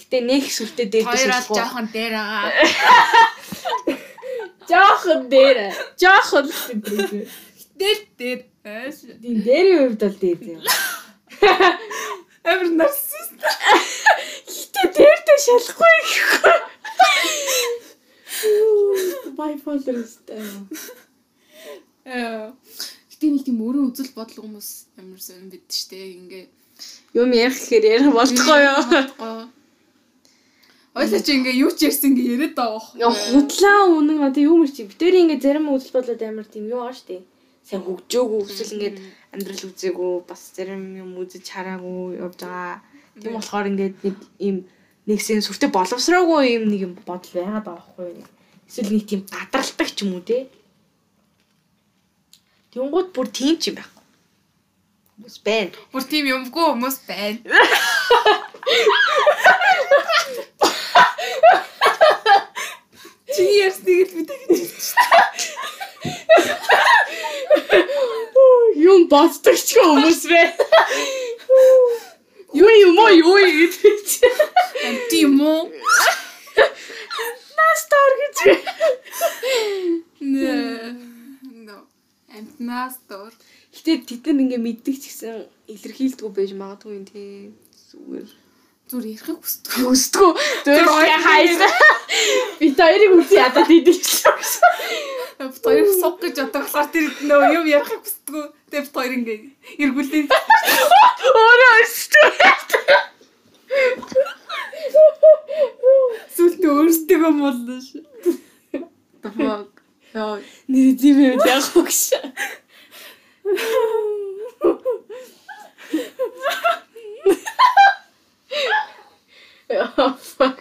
Гэтэ нэг сүртэй дээр Хоёр ал жоохон дээр байгаа. Жоохон дээр. Жоохон дээр. Дээр дээр. Тийм дээрийн хувьд бол дээр заяо. Амар нарцист. Гэтэ дээртэй шалахгүй гэхгүй. Өстэй. Аа. Гэтэ нэг тийм өөрийн үзэл бодол хүмүүс амар сонь бид штэ ингээ. Юм ярих гэхээр ярих болтгоо юу? Ойлаа чи ингээ юу ч ярьсан ингээ яриад байгаа Яа худлаа үнэн одоо юу мэр чи битээр ингээ зарим үзэл бодлоод амар тийм юу байгаа штэ. Сайн хөгжөөгүй эсвэл ингээд амьдрал үзээгүй бас зарим юм үзэж хараагүй явж байгаа. Тийм болохоор ингээд нэг ийм нэгсэн сүртэй боловсроогүй юм нэг юм бодол байгаад байгаа байхгүй? Эсвэл нэг тийм гадралдаг ч юм уу те. Тэнгууд бүр тийм ч юм байхгүй. Хүмүүс байна. Бүр тийм юмгүй хүмүүс байна. Чи ярьсныг л бид гэж. Юм боддог ч хүмүүс байна. Юу юм уу юу гэдэг чи. Тийм үү? Настар гэж. Нэ. Но. Амтнаас дор. Гэтэ тэд нар ингээ мэддэг ч гэсэн илэрхийлдэггүй байж магадгүй юм тий. Зүгээр. Зүр ярихыг хүсдэг. Хүсдэггүй. Зүгээр хайсан. Би хоёрыг үгүй идэв шүү. Бид хоёр суг гэж одоо болохоор тэр нөө юм ярихыг хүсдэг. Тэгээ бид хоёр ингээ эргүүлээ. Өөрөө өсдөг. Сүлд өөрсдөө молно ш. Тохог. Яа, нэр юм яг хогш. Яа, fuck.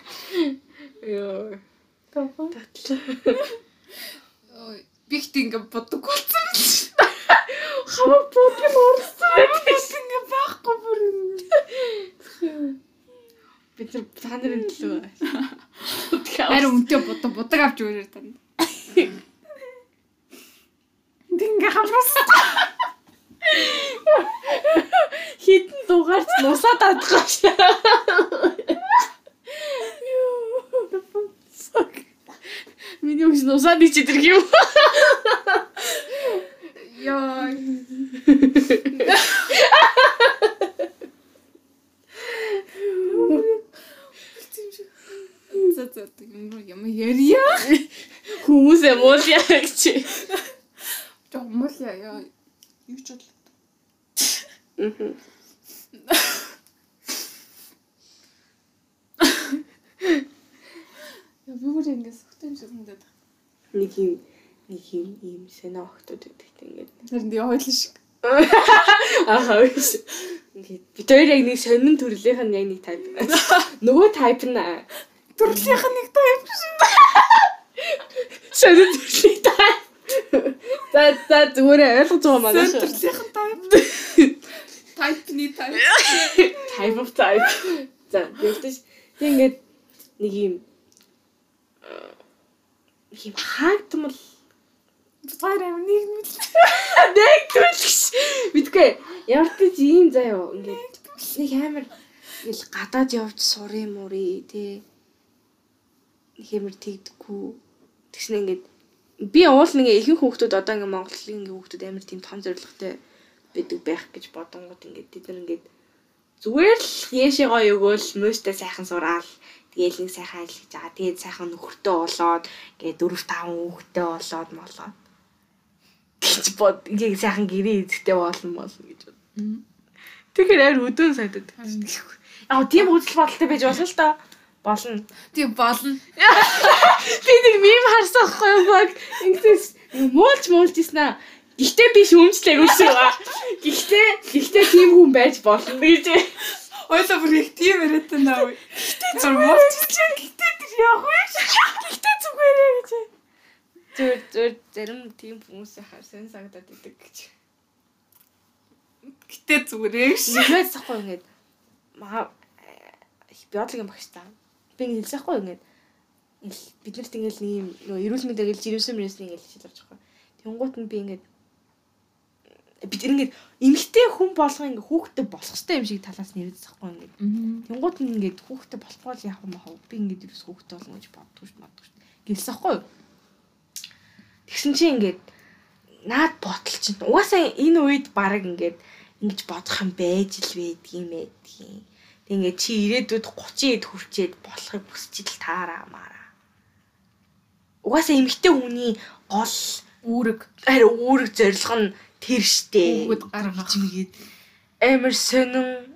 Яа. Тохог. Ой, би ихт ингээ боддог болсон юм чи. Хамаг бодгон орсон. Ингээ байхгүй бүр. Би тэр та нарын төлөө. Харин үнтэй бодог авч өгөөр тань. Дингээ хамраас. хитэн дугаарч нусаад авдаг шээ. Миний үгс нусаад ичдэг юм. Яа. За за юм юм ярья. Хүмүүс юм уу яа гэж. Жомол яа яа. Юу ч бодлоо. Мгм. Яа би бүр ингээ сүхтэй юм шиг санагдаад. Нэг юм нэг юм ийм сэна охтууд гэдэгт яа хойлоо шиг. Аа биш. Бид хоёр яг нэг сонин төрлийнх нь яг нэг тайп. Нөгөө тайп нь Төрлийнх нь нэг тайп шиг. сонин төрлийн тайп. За за зүгээр ойлгож байгаа маань. Төрлийнх нь тайп. Тайпны тайп. type of type. За, тэгтэж тэг ингээд нэг юм юм хаагдмал Хоёр амир нэг нь нэг төлөш. Мэдгүй. Ямар ч ийм заяа ингээд нэг амар ингээл гадаад явж сурын мурий тий. Амар тэгдэггүй. Тэгснэ ингээд би уул нэг ихэнх хүүхдүүд одоо ингээд Монголын хүүхдүүд амар тийм том зоригтой байдаг байх гэж бодонгууд ингээд тэд нар ингээд зүгээр л яашээ гоё өгөөл мөстэй сайхан сураал тэгээл нэг сайхан ажиллаж байгаа. Тэгээд сайхан нөхөртөө болоод ингээд 4 5 хүүхдтэй болоод молоод гэж бод ингээ сайхан гэрээ эзэгтэй болно болно гэж бод. Тэгэхээр амар өдөн сайдад. Яг тийм үзэл бодолтой байж болно л доо. Болно. тийм болно. Би нэг мим харсан хгүй юу баг. Ингэсэн муулж муулж ийсэн аа. Гэхдээ би шүүмжлээгүй шүү. Гэхдээ гэхдээ тийм хүн байж болно гэж. Ойлоо бүр их тийм яриад байна уу. Гэхдээ зүгээр чи гэхдээ тэр явах биш. Гэхдээ зүгээрээ гэж. Зүр зүр зарим тийм хүмүүсийн хар сэн сагдаад идэг гэж. Гэтэ зүгээрээ ш. Нэгээс ахгүй ингээд маа биологийн багш та. Би ингэ хэлсэхгүй ингээд бид нарт ингээл нэг юм нөгөө эрүүл мэндээр гэлж ирсэн мөрөөс хичээл авч байгаа. Тэнгуут нь би ингээд бид ингээд эмгтэй хүн болгоо ингээ хүүхдтэй болох хэрэгтэй юм шиг талаас нь яриад байхгүй ингээд. Тэнгуут нь ингээд хүүхдтэй болохгүй л яах юм аа би ингээд ерөөс хүүхдтэй болно гэж боддгүй шүү боддгүй шүү. Гэлсэн байхгүй юу? Тэгсэн чинь ингээд наад ботл чинь угаасаа энэ үед баг ингээд ингэж бодох юм байж л байдаг юм байдгийн. Тэг ингээд чи ирээдүйд 30-д хүрчээд болохыг хүсэж л таараамаараа. Угаасаа эмгтэй хүний гол үүрэг харин үүрэг зорилго нь тэр штэ. Бүгд гаргах чимгээд амар сонин.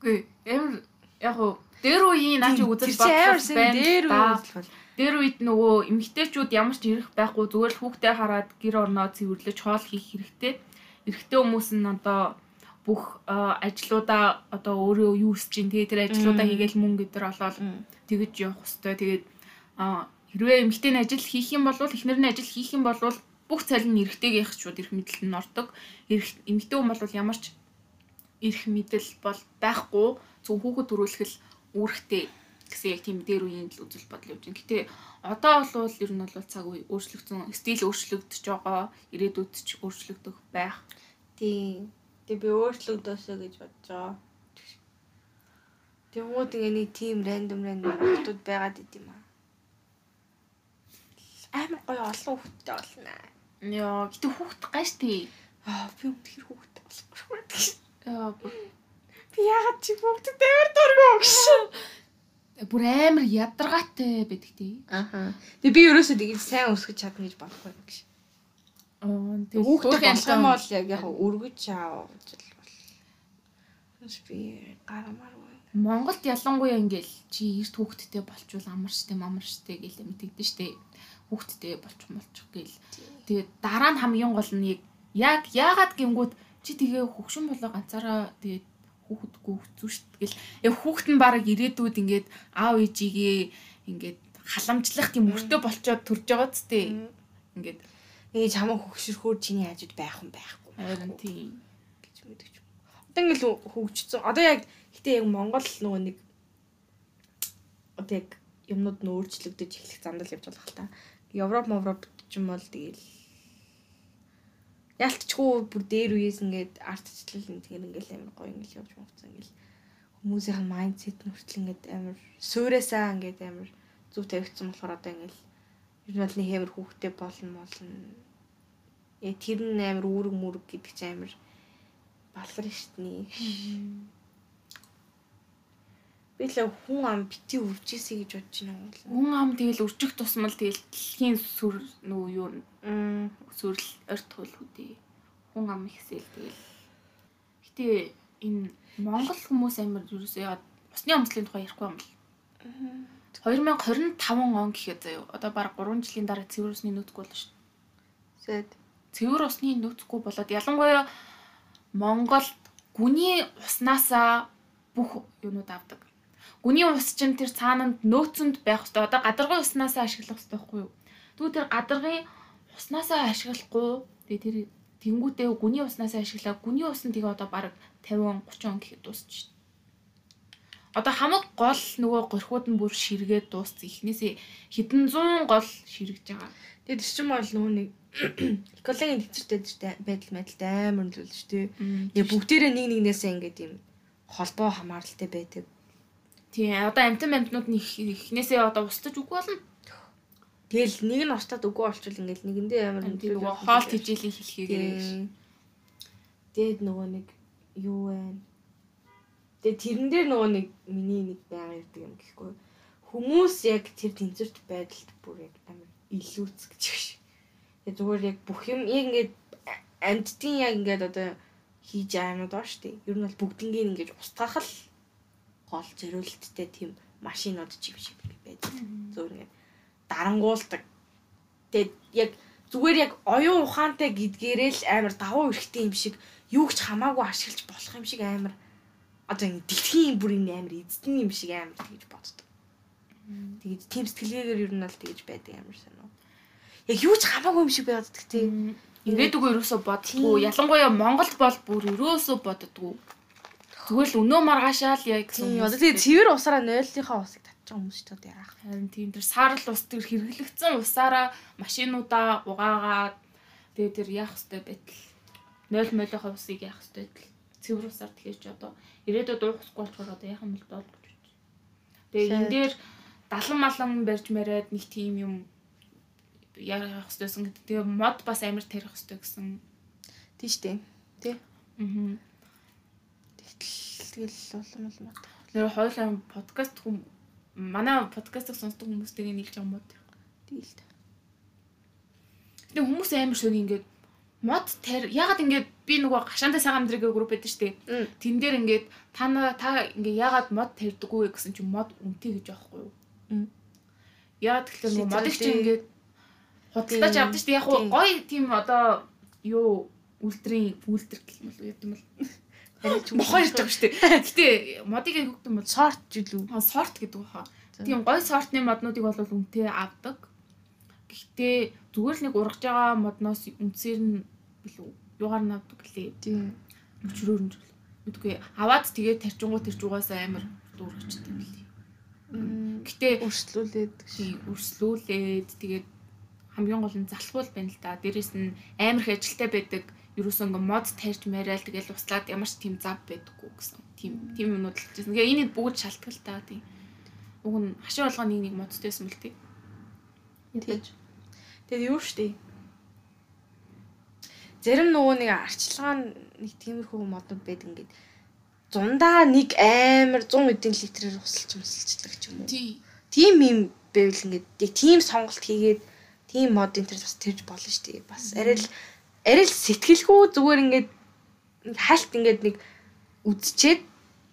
Гүй амар яг уу дээр үеийн наач үзэл бодлоо байна. Дээр үеийн дээр үед нөгөө эмгтээчүүд ямар ч ирэх байхгүй зүгээр л хүүхдээ хараад гэр орноо цэвэрлэж хоол хийх хэрэгтэй. Эрэгтэй хүмүүс нь одоо бүх ажлуудаа одоо өөрөө юу хийж чинь тэгээ тэр ажлуудаа хийгээл мөнгө өдр олоод тэгэж явах хэвээр тэгээд хэрвээ эмэгтэй нь ажил хийх юм бол эхнэр нь ажил хийх юм бол бүх цалин нь эрэгтэйгийнх шууд эрх мэдэл нь ордог. Эмэгтэй хүн бол ямар ч эрх мэдэл бол байхгүй. Зөв хүүхэд төрүүлэх л үүрэгтэй гэсэн яг тийм дээр үеийн л үзэл бодол явж байна. Гэтэ одоо бол ер нь бол цаг үе өөрчлөгдсөн, стил өөрчлөгдөж байгаа, ирээдүйд ч өөрчлөгдөх байх. Тийм. Тэгээ би өөрчлөгдөөсөө гэж бодож байгаа. Тэгвэл тэгээ нэг тийм рандом рандом хүмүүс байгаад идэм аа. Амар гоё олон хүүхдтэй болно. Яа, гэтээ хүүхд гаш тий. Аа, би үнэхээр хүүхдтэй болохгүй. Яа, би яагаад чи хүүхдэд амар дургоо гэсэн бүр амар ядаргаатай байдаг тий. Аха. Тэгээ би ерөөсөө тэгж сайн өсгөж чадна гэж бодохгүй юм гэж. Аа тэгээ хүүхдээ болох юм бол яг яг өргөж аав гэж бол. Тэс би гарамаар уу. Монголд ялангуяа ингээл чи эрт хүүхдтэй болчвол амар штэ мамар штэ гэл мэдэгдэн штэ. Хүүхдтэй болчих молчих гэл. Тэгээд дараа нь хамгийн гол нь яг яагаад гингүүд чи тэгээ хөгшин болоо ганцаараа тэгээд хүүхэдгүй хэцүү дээ. Гэл яг хүүхэд нь баг ирээдүйд ингээд аав ээжигээ ингээд халамжлах тийм өртөө болчоод төрж байгаа ч тийм. Ингээд ээж хамаа хөгшөрхөөр чиний хажууд байх юм байхгүй. Харин тийм гэж мэдэж. Одоо ингээд хөгжсөн. Одоо яг гэтээ яг Монгол нөгөө нэг одоо яг юмнууд нь өөрчлөгдөж эхлэх замдал явж байгаа л та. Европ, Европ ч юм бол тэгэл ялтчгүй бүр дээр үеэс ингээд артчлал ингээр ингээл амар гоё ингээл явж мовцсон ингээл хүмүүсийн майндсет нь хүртэл ингээд амар суурасаа ингээд амар зүв тавигдсан болохоор одоо ингээл ер нь бол нэг амар хүүхдэд болно болно. Яа тэр нь амар үүрэг мүрэг гэдэг чинь амар балар штний би л хүн ам бити үржээсэй гэж бодож байна хүн ам тэгэл үржих тусмал тэгэл дэлхийн сүр нөө юу сүрэл орт хөл хүдээ хүн ам ихсэл тэгэл. Гэтээ энэ монгол хүмүүс амар юусоо яа усны амтлын тухай ярихгүй юм л 2025 он гэхэд заяа. Одоо баг 3 жилийн дараа цэвэр усны нөөцгүй болно шүү дээ. Цэвэр усны нөөцгүй болоод ялангуяа Монголд гүний уснасаа бүх юмнууд авдаг Гүний ус чинь тэр цаананд нөөцөнд байх хэрэгтэй. Одоо гадаргын уснасаа ашиглах хэрэгтэй байхгүй юу? Тэгвэл тэр гадаргын уснасаа ашиглахгүй тэгээ тэр тэнгүүтээ гүний уснасаа ашиглаа. Гүний ус нь тэгээ одоо баг 50 30 он гэхэд дуусч шин. Одоо хамаг гол нөгөө горхууд нь бүр ширгээд дууссан. Эхнээсээ хэдэн зуун гол ширэгж байгаа. Тэгээд тэр чинь бол нөгөө нэг экологийн төвчтэй байдал байдалтай амар нөлөөлж дээ. Яг бүгдээрээ нэг нэгнээсээ ингээд юм холбоо хамааралтай байдаг Тийм одоо амтан амтнууд нь эхнээсээ одоо устж үгүй болно. Тэгэл нэг нь устаад үгүй болчихвол ингээл нэгэндээ амар нөгөө хоол тижээлийн хэлхийгээр. Дээд нөгөө нэг юу вэ? Тэгээ тэрэн дээр нөгөө нэг миний нэг байга ирдэг юм гэхгүй. Хүмүүс яг тэр тэнцвэрт байдалд бүр яг амар илүүц гэж биш. Тэгээ зүгээр яг бүх юм яг ингээд амьдтын яг ингээд одоо хийж аамууд ба штэ. Ер нь бол бүгднийг ингээд устгах л гол зориулттай тийм машинууд ч юм шиг байдаг. Зөв ингэ дарангуулдаг. Тэгээд яг зүгээр яг оюун ухаантай гэдгээрэл амар давуу эрхтэй юм шиг юу ч хамаагүй ашиглаж болох юм шиг амар одоо ингэ дэлхийн бүр юм амар эзэн юм шиг амар тэгж боддог. Тэгээд тийм сэтгэлгээгээр ер нь бол тэгж байдаг амар сонио. Яг юу ч хамаагүй юм шиг байгаад гэхдээ ирээдүгөө ерөөсөө боддгоо. Ялангуяа Монголд бол бүр ерөөсөө боддгоо. Зүгээр л өнөө маргаашаал яа гэсэн. Одоо тэгээд цэвэр усаараа нойллынхаа усыг татчих хүмүүс ч одоо яах. Харин тийм тэр саарл ус тэр хэрэглэгдсэн усаараа машинуудаа угаагаад тэгээд тэр яах хэвтэй байтал. Нойл мойлохоо усыг яах хэвтэй байтал. Цэвэр усаар ч одоо ирээдүйд уухсгүй болчихоор одоо яах юм бол гэж бодчих. Тэгээд энэ дээр далан малан барьж мариад нэг тийм юм яах хэвтэйсэн. Тэгээ мод бас амар тарих хэвтэй гэсэн. Тийм шүү дээ. Тэ. Аа тэгэл улам улам одоо. Нэр хоёулаа подкаст хүм манай подкастыг сонсдог хүмүүстэйгээ нийлж байгаа юм бод. Тэгэл та. Тэгээ хүмүүс амар шог ингээд мод тэр ягаад ингээд би нөгөө гашаантай сайхан амдрыг групп байдаг штеп. Тэн дээр ингээд та та ингээд ягаад мод тэрдэггүй гэсэн чинь мод үнэтэй гэж аахгүй юу? Яагаад тэгэхээр нөгөө модыг чи ингээд худалдаач авдаг штеп. Яг гоё тийм одоо юу үлтрийн үлтэр гэх юм бол юм бол Мохоо ирж байгаа шүү дээ. Гэтэ модыг хөгдөм бол сорт жилүү. Сорт гэдэг баха. Тийм гоё сортны моднуудыг бол үнэтэй авдаг. Гэхдээ зүгээр л нэг ургаж байгаа модноос үнсээр нь билүү юугаар нь авдаг гэлээ. Тийм. Өчрөөр нь мэдгүй. Аваад тэгээд тарчингуу тэрч угаасаа амар дуурайчтай билээ. Гэтэ өрслүүлээд тий өрслүүлээд тэгээд хамгийн гол нь залхуул байна л да. Дээрэс нь амар их ажилтай байдаг ерөөсөө ингээ мод тарьж мариал тэгэл услаад ямар ч тийм зав байдаггүй гэсэн. Тийм тийм юмнууд л хэлжсэн. Тэгээ энийг бүгд шалтгаал та тийм. Уг нь хашаа болгоо нэг нэг модтойсэн мэл тийм. Тэгэж. Тэгээд юу штэ. Зарим нөгөө нэг арчилгаа нэг тиймэрхүү модууд байд ингээд зундаа нэг амар 100 эдийн литрээр усалж мусалчлаг ч юм уу. Тийм юм байвал ингээд яг тийм сонголт хийгээд тийм мод энэ төр бас тэрж болно шүү дээ. Бас арай л арай л сэтгэлгүй зүгээр ингээд хальт ингээд нэг үдчихэд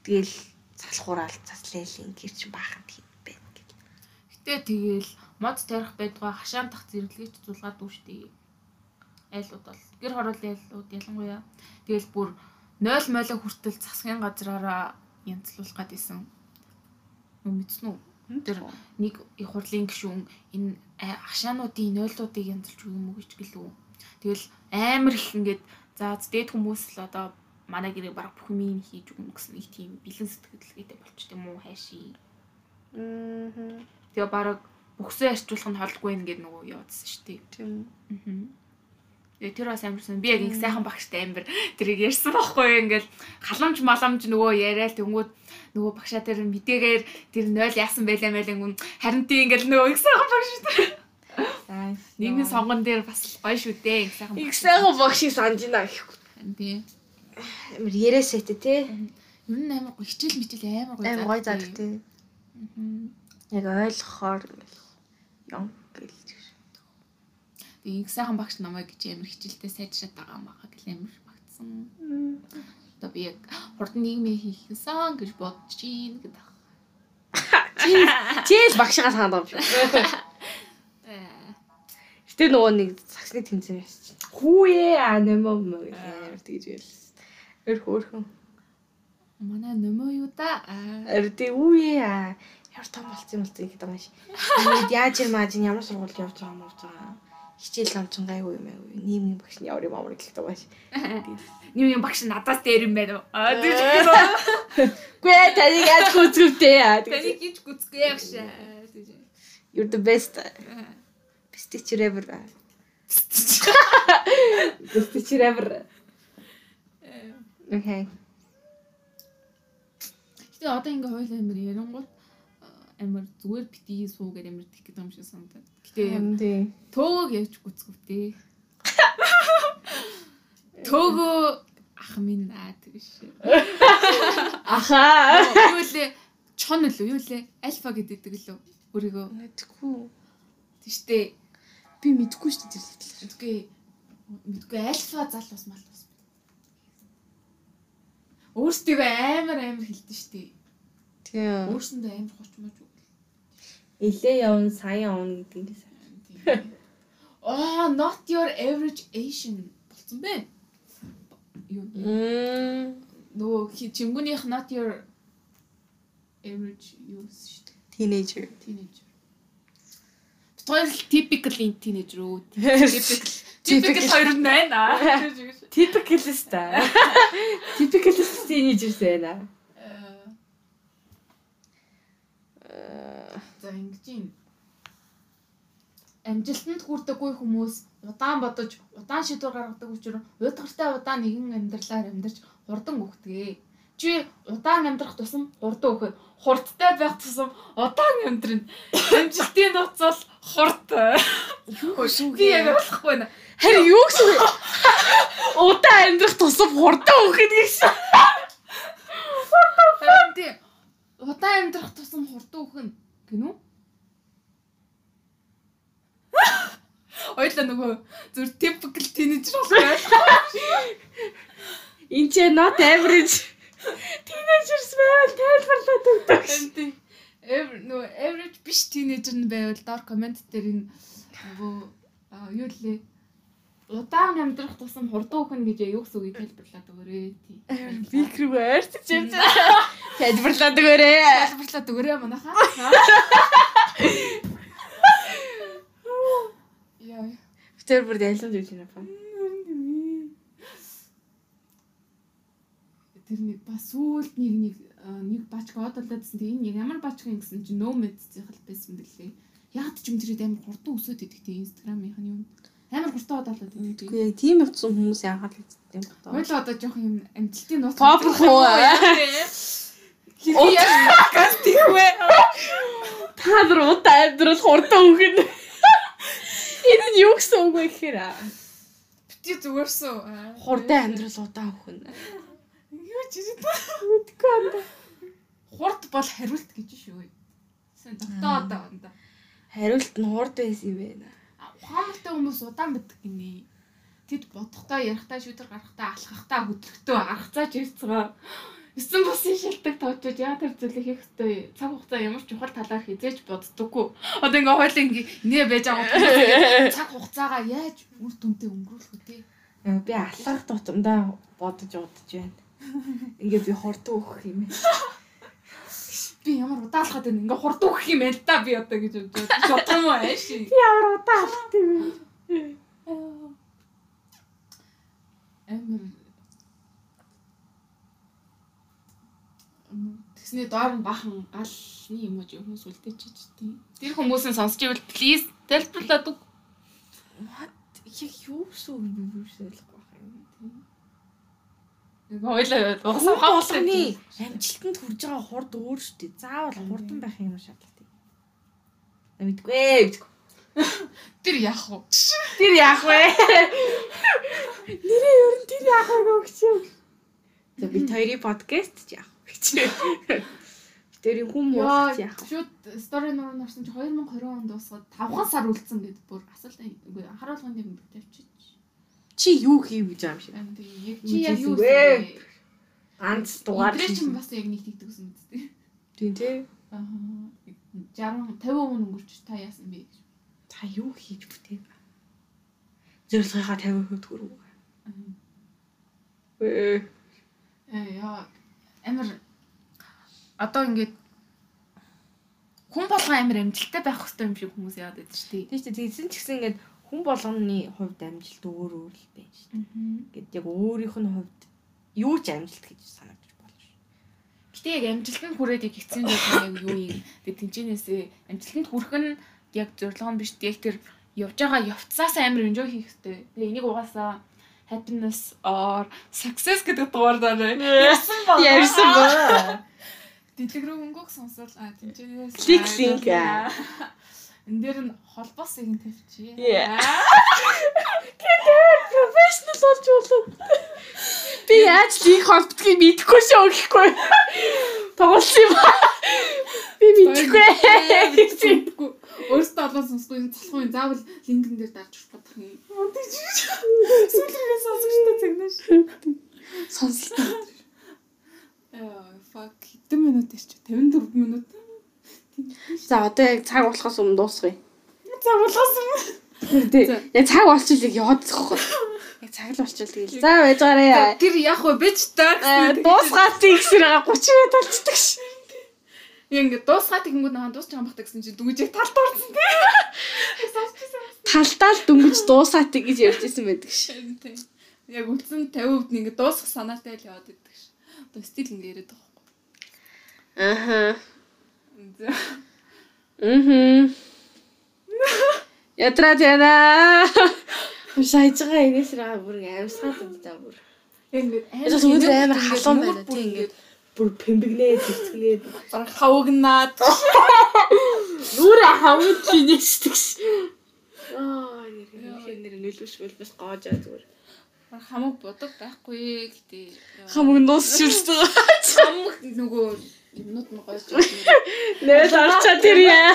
тэгэл залхуураал заслал ингээд чи баахан тийм байна гэл. Гэтэ тэгэл мод тарих байдгаа хашаантах зэрэглэгч зулгаад дүүштэй. Айлууд бол гэр хороолын айлууд ялангуяа тэгэл бүр 0 молоо хүртэл засгийн газраараа янзлуулах гэдээсэн. Мэдсэн үү? Тэр нэг их хурлын гишүүн энэ хашаануудын нойлуудыг янзлж өгөх юм уу гэж гэлөө Тэгэл амар их ингээд за дээд хүмүүс л одоо манай гэрээ баг бүх юм хийж өгнө гэсэн нэг тийм бэлэн сэтгэлгээтэй болчих тийм үү хайший. Аа. Тэгээ баг бүхсээ арчуулах нь холдгүй ингээд нөгөө явуулсан шүү дээ. Тийм. Аа. Тэр бас амарсан. Би яг их сайхан багштай амир тэрийг ярьсан байхгүй ингээл халамж маламж нөгөө яриад тэнгүүд нөгөө багшаа тэр мэдээгээр тэр 0 яасан байлаа мэлэн харин тий ингээл нөгөө их сайхан багштай Нийгмийн сонгон дээр бас гоё шүү дээ. Их сайхан. Их сайхан багшийг санаж байна гэхгүй. Тий. Амар яриасэт тий. Ер нь амар хичээл мичээл амар гоё. Амар гоё заадаг тий. Яг ойлгохоор юм гэлж. Тэгээ их сайхан багш намайг гэж амар хичээлтэй сайжраад байгаа юм байгаа гэл амар багтсан. Одоо би яг хурдан нийгмийн хийхсэн гэж бодож гин гэдэг. Чи чи л багшгаа санаад байгаа юм шиг. Гэтэ нөгөө нэг саксны тэмцээн байсан чинь. Хүүе а нэмөө мөө гэж тэгж байлаа. Өр хөөрхөн. Манай нэмөө юу да? Эр тий үе а ямар том болцсон юм бол гэдэг юм шиг. Ингээд яаж юм ааж ямар сургуульд явж байгаа юм болж байгаа. Хичээл амчин гайгүй юм аа. Нийгмийн багш нь ямар юм амар гэдэг юм шиг. Нийгмийн багш надаас дээр юм байна уу? Аа тийм. Гүй таныг яаж гүцгвтэй яа. Таныг гэж гүцгээ явш. You're the best. Stitcher ever. Stitcher ever. Окей. Гэтэ одоо ингээ хойлоо амир ярангууд амир зүгээр битгий суу гэдэг амир тих гэдэг юм шиг санагдаад. Гэтэ төөгөөг явж гүцгвтэй. Төөгөө ах минь аа тэгш. Аха. Юу лээ? Чон лөө юу лээ? Альфа гэдэг лөө. Өөрийгөө. Мэдгүй. Тийштэй Би мэдгүй шүү дээ тэр л. Мэдгүй. Мэдгүй альфа залуус малуус. Өөрсдөө амар амар хэлдэж шүү дээ. Тийм. Өөрсөндөө амар хочмооч үг. Илээ явна, сая явна гэдэг юм сайн. Аа, not your average Asian болсон бэ? Юу? Мм. Нөгөө чимгүнийх not your average юу шүү дээ. Teenager. Teenager. Хоёр л typical teenager үү? Typical. Typical хоёр нь байна. Typicalist аа. Typicalist teenagers байна. Э, За ингэж юм. Амжилтанд хүрдэггүй хүмүүс удаан бодож, удаан шийдвэр гаргадаг учраас уйдгартай удаан нэгэн амьдралаар амьдарч хурдан өгдөг. Чи удаан амьдрах тусам хурдан өгөх. Хурдтай байх тусам удаан амьдрна. Амжилтын нууц бол хурд. Би яг болохгүй байна. Харин юу гэсэн вэ? Удаан амьдрах тусам хурдан өгөх гэсэн. Харин тий. Удаан амьдрах тусам хурдан өгөх нь гинүү? Ойлоо нөгөө зүр typical teenager болохгүй. Энд чи not average teenagers байвал тайлбарлаад өгдөг. Тий. Эвэр нөгөө average биш teenager нь байвал доор комент дээр энэ нөгөө юу лээ удаан амьдрах тусам хурдан өгөх нь гэж юу гэсэн үгийг тайлбарлаад өгөөрэй тий. Бик рүү ойртож юм. Тайлбарлаад өгөөрэй. Тайлбарлаад өгөөрэй манайхаа. Яа. Битэр бүр ялсан зүйл юм байна. Тэр нэг бас сүүлд нэг нэг аа, нэг бачка одолдодсон. Тэг энэ ямар бачка юм гэсэн чинь нөө мэдцэх л байсан бэлээ. Яг ч юм тэрээд амар хурдан өсөд тий инстаграмынх нь юм. Амар хурдан одолдод идэг. Үгүй яг тийм явцсан хүмүүс яагаад л үздэг юм бэ? Хойлоо одоо жоох юм амжилтын нууц. Попер хуу. Хэрэг яа подкаст ихвэ. Та нар удаа амьдрал хурдан өгнө. Энэ нь юу гэсэн үг вэ гэхээр Бити зүгээрсэн. хурдан амьдрал удаа өгнө. Юу ч юм. Үгүй анда. Хурд бол хариулт гэж шүү. Сэн тогтоо одоо онда. Хариулт нь хурд байсан юм байна. Ухаантай хүмүүс удаан мэддэг гинэ. Тэд бодохдоо ярихтаа шүдэр гарахтаа алхахтаа хөдлөхдөө аргацаач ирцгаа. Эсэн бусын шилдэг тоочод яа тэр зүйлийг хийх хэвтэй цаг хугацаа ямар ч чухал талаар хизээж боддоггүй. Одоо ингээ хойлоо ингээ нэ байж байгаа цаг хугацаагаа яаж үр дүнтэй өнгөрүүлэх те? Би алхах тутамдаа бодож удаж байна. Ингээ би хурдан өгөх юм. Би ямар удаалахад байна ингээ хурд өгөх юм байна л да би одоо гэж бодож бодсон юм ааш. Би ямар удаа алхах юм бэ? Амар Тэгсний доор нь бахан галны юмож хүмүүс үлдээчихэж тийм. Тэр хүмүүсийн сонсч ивэл please тайлбарлаад үг. What? Яг юу гэсэн үг би юу ойлгохгүй байна юм. Ингээ хойлоо Хурд уусаа болгоны амжилтанд хүрж байгаа хурд өөр шүү дээ. Заавал хурдан байх юм шаардлагатай. Мэдгүй ээ. мэдгүй. Тэр яах вэ? Тэр яах вэ? Нэрээ ер нь тэр яах вэ гэж юм. За би хоёрын подкаст ч яах вэ гэж. Тэр хүн муулах яах вэ? Шүүд стори нөр нарсан чи 2020 онд дуусгаад 5 сар үлдсэн гэд бүр асуулт үгүй харуулгын юм тавьчих. Чи юу хийв гэж юм шиг. Чи яг юу ээ. Ганц дугаар. Тэр чинь бас яг нэг тэгдэг гэсэн үстэй. Тийм тий. Аа 60 50 хүн өнгөрч та яасан бэ гэж. Та юу хийж бүтэв? Зорилгынхаа 50% төгрөг. Ээ. Э яа амар одоо ингээд хүн болгон амар амжилттай байх хэрэгтэй юм шиг хүмүүс байдаг шүү дээ. Тийм ч тэгсэн ч гэсэн ингээд хүн болгоны хувьд амжилт өөр өөр л байна шүү дээ. Ингээд яг өөрийнх нь хувьд юу ч амжилт гэж санагдаж болно шүү. Гэтэ яг амжилтанд хүрээд яг хэцүү зүйл яг юу юм. Тэгээ тэнцэнээсээ амжилтанд хүрэх нь яг зорилго нь биш яг тэр явж байгаа явцаас амар enjoy хийх хэрэгтэй. Тэгээ энийг угаасаа happiness or success гэдэг дугаараар ярьсан ба. Ярьсан ба. Дэлгэрүү хөнгөг сонсвол а тэнцэнээс Click link аа. Энд дээр нь холбоос ийг тавьчих. Yeah. Професsionал болж болов. Би яаж лиг холбдгийг мэдэхгүй шүү гэхгүй. Тоглосон юм. Би мэдэхгүй. Өөрөөсөө олоод сонсгүй энэ болохгүй заавал линкэн дээр дарж бодох юм. Сүүлрээ сонсогчтой цагнаш. Сонслоо. Аа fuck хэдэн минут ирч 54 минут. За одоо яг цаг болохоос өмнө дуусгая. За болохоос юм. Тэ. Яг цаг болчихлыг яваад зөхгүй. Яг цаг л болчихвол тэгэл. За байж гараа. Тэр яг уу бич та гэсэн. Дуусгаатын гэсээр 30 минут болчихдаг ш. Яа ингээд дуусгаад тэгэнгүүт наа дуусч байгаа бахта гэсэн чинь дүгжийг талд орсон тий. Сонсчихсан. Талдаал дөнгөж дуусгаатыг гэж ярьж исэн байдаг ш. Тий. Яг үлдсэн 50% нь ингээд дуусах санаатай л яваад идэг ш. Одоо стил ингээд яриад байгаа байхгүй. Мм. Ятраа тэна. Шайж байгаа инээсрээ бүр амьсгаад байна бүр. Яг ингээд өнөөдөр амар халуун байна, бүр тий, ингээд Бүр пэмбэгнээ зүцгнээ. бараг хавагнаад Нүрэ хавд чинээсдэг ш. Аа нэр нэр нөлөөшгүй бас гоожаа зүгээр. бараг хамаг бодог байхгүй гэтээ. Хамаг дуусчихсан. хамаг нөгөө юмнууд нь гоёж байна. Нэл орчоо тэр яа.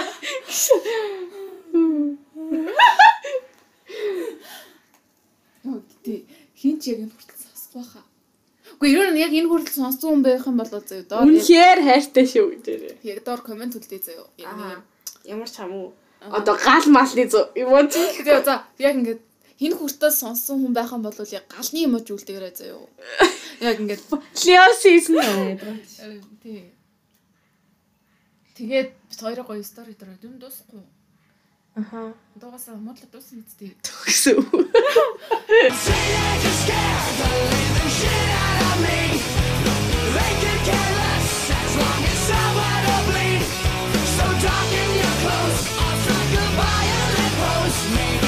Гэтээ хин ч яг энэ хүртэл сонсох байхаа. Үгүй ер нь яг энэ хүртэл сонссон хүн байх юм бол заяа доор яг- Үнэхээр хайртай шүү гэдэг. яг доор комент үлдээ заяа. Юм. Ямар ч хамуу. Одоо гал малны эмоц. Тэгээ за яг ингээд хин хүртэл сонссон хүн байх юм бол яг галны эмоч үлдээгээрэй заяа. Яг ингээд Лео season тий. Тэгээд бид хоёроо гоё стори дээр юм дуусахгүй. Аха. Дуусаа модлоо дуусна гэдтэй. Төгсөв. They could care less as long as someone will bleed So darken your clothes I'll strike a violent post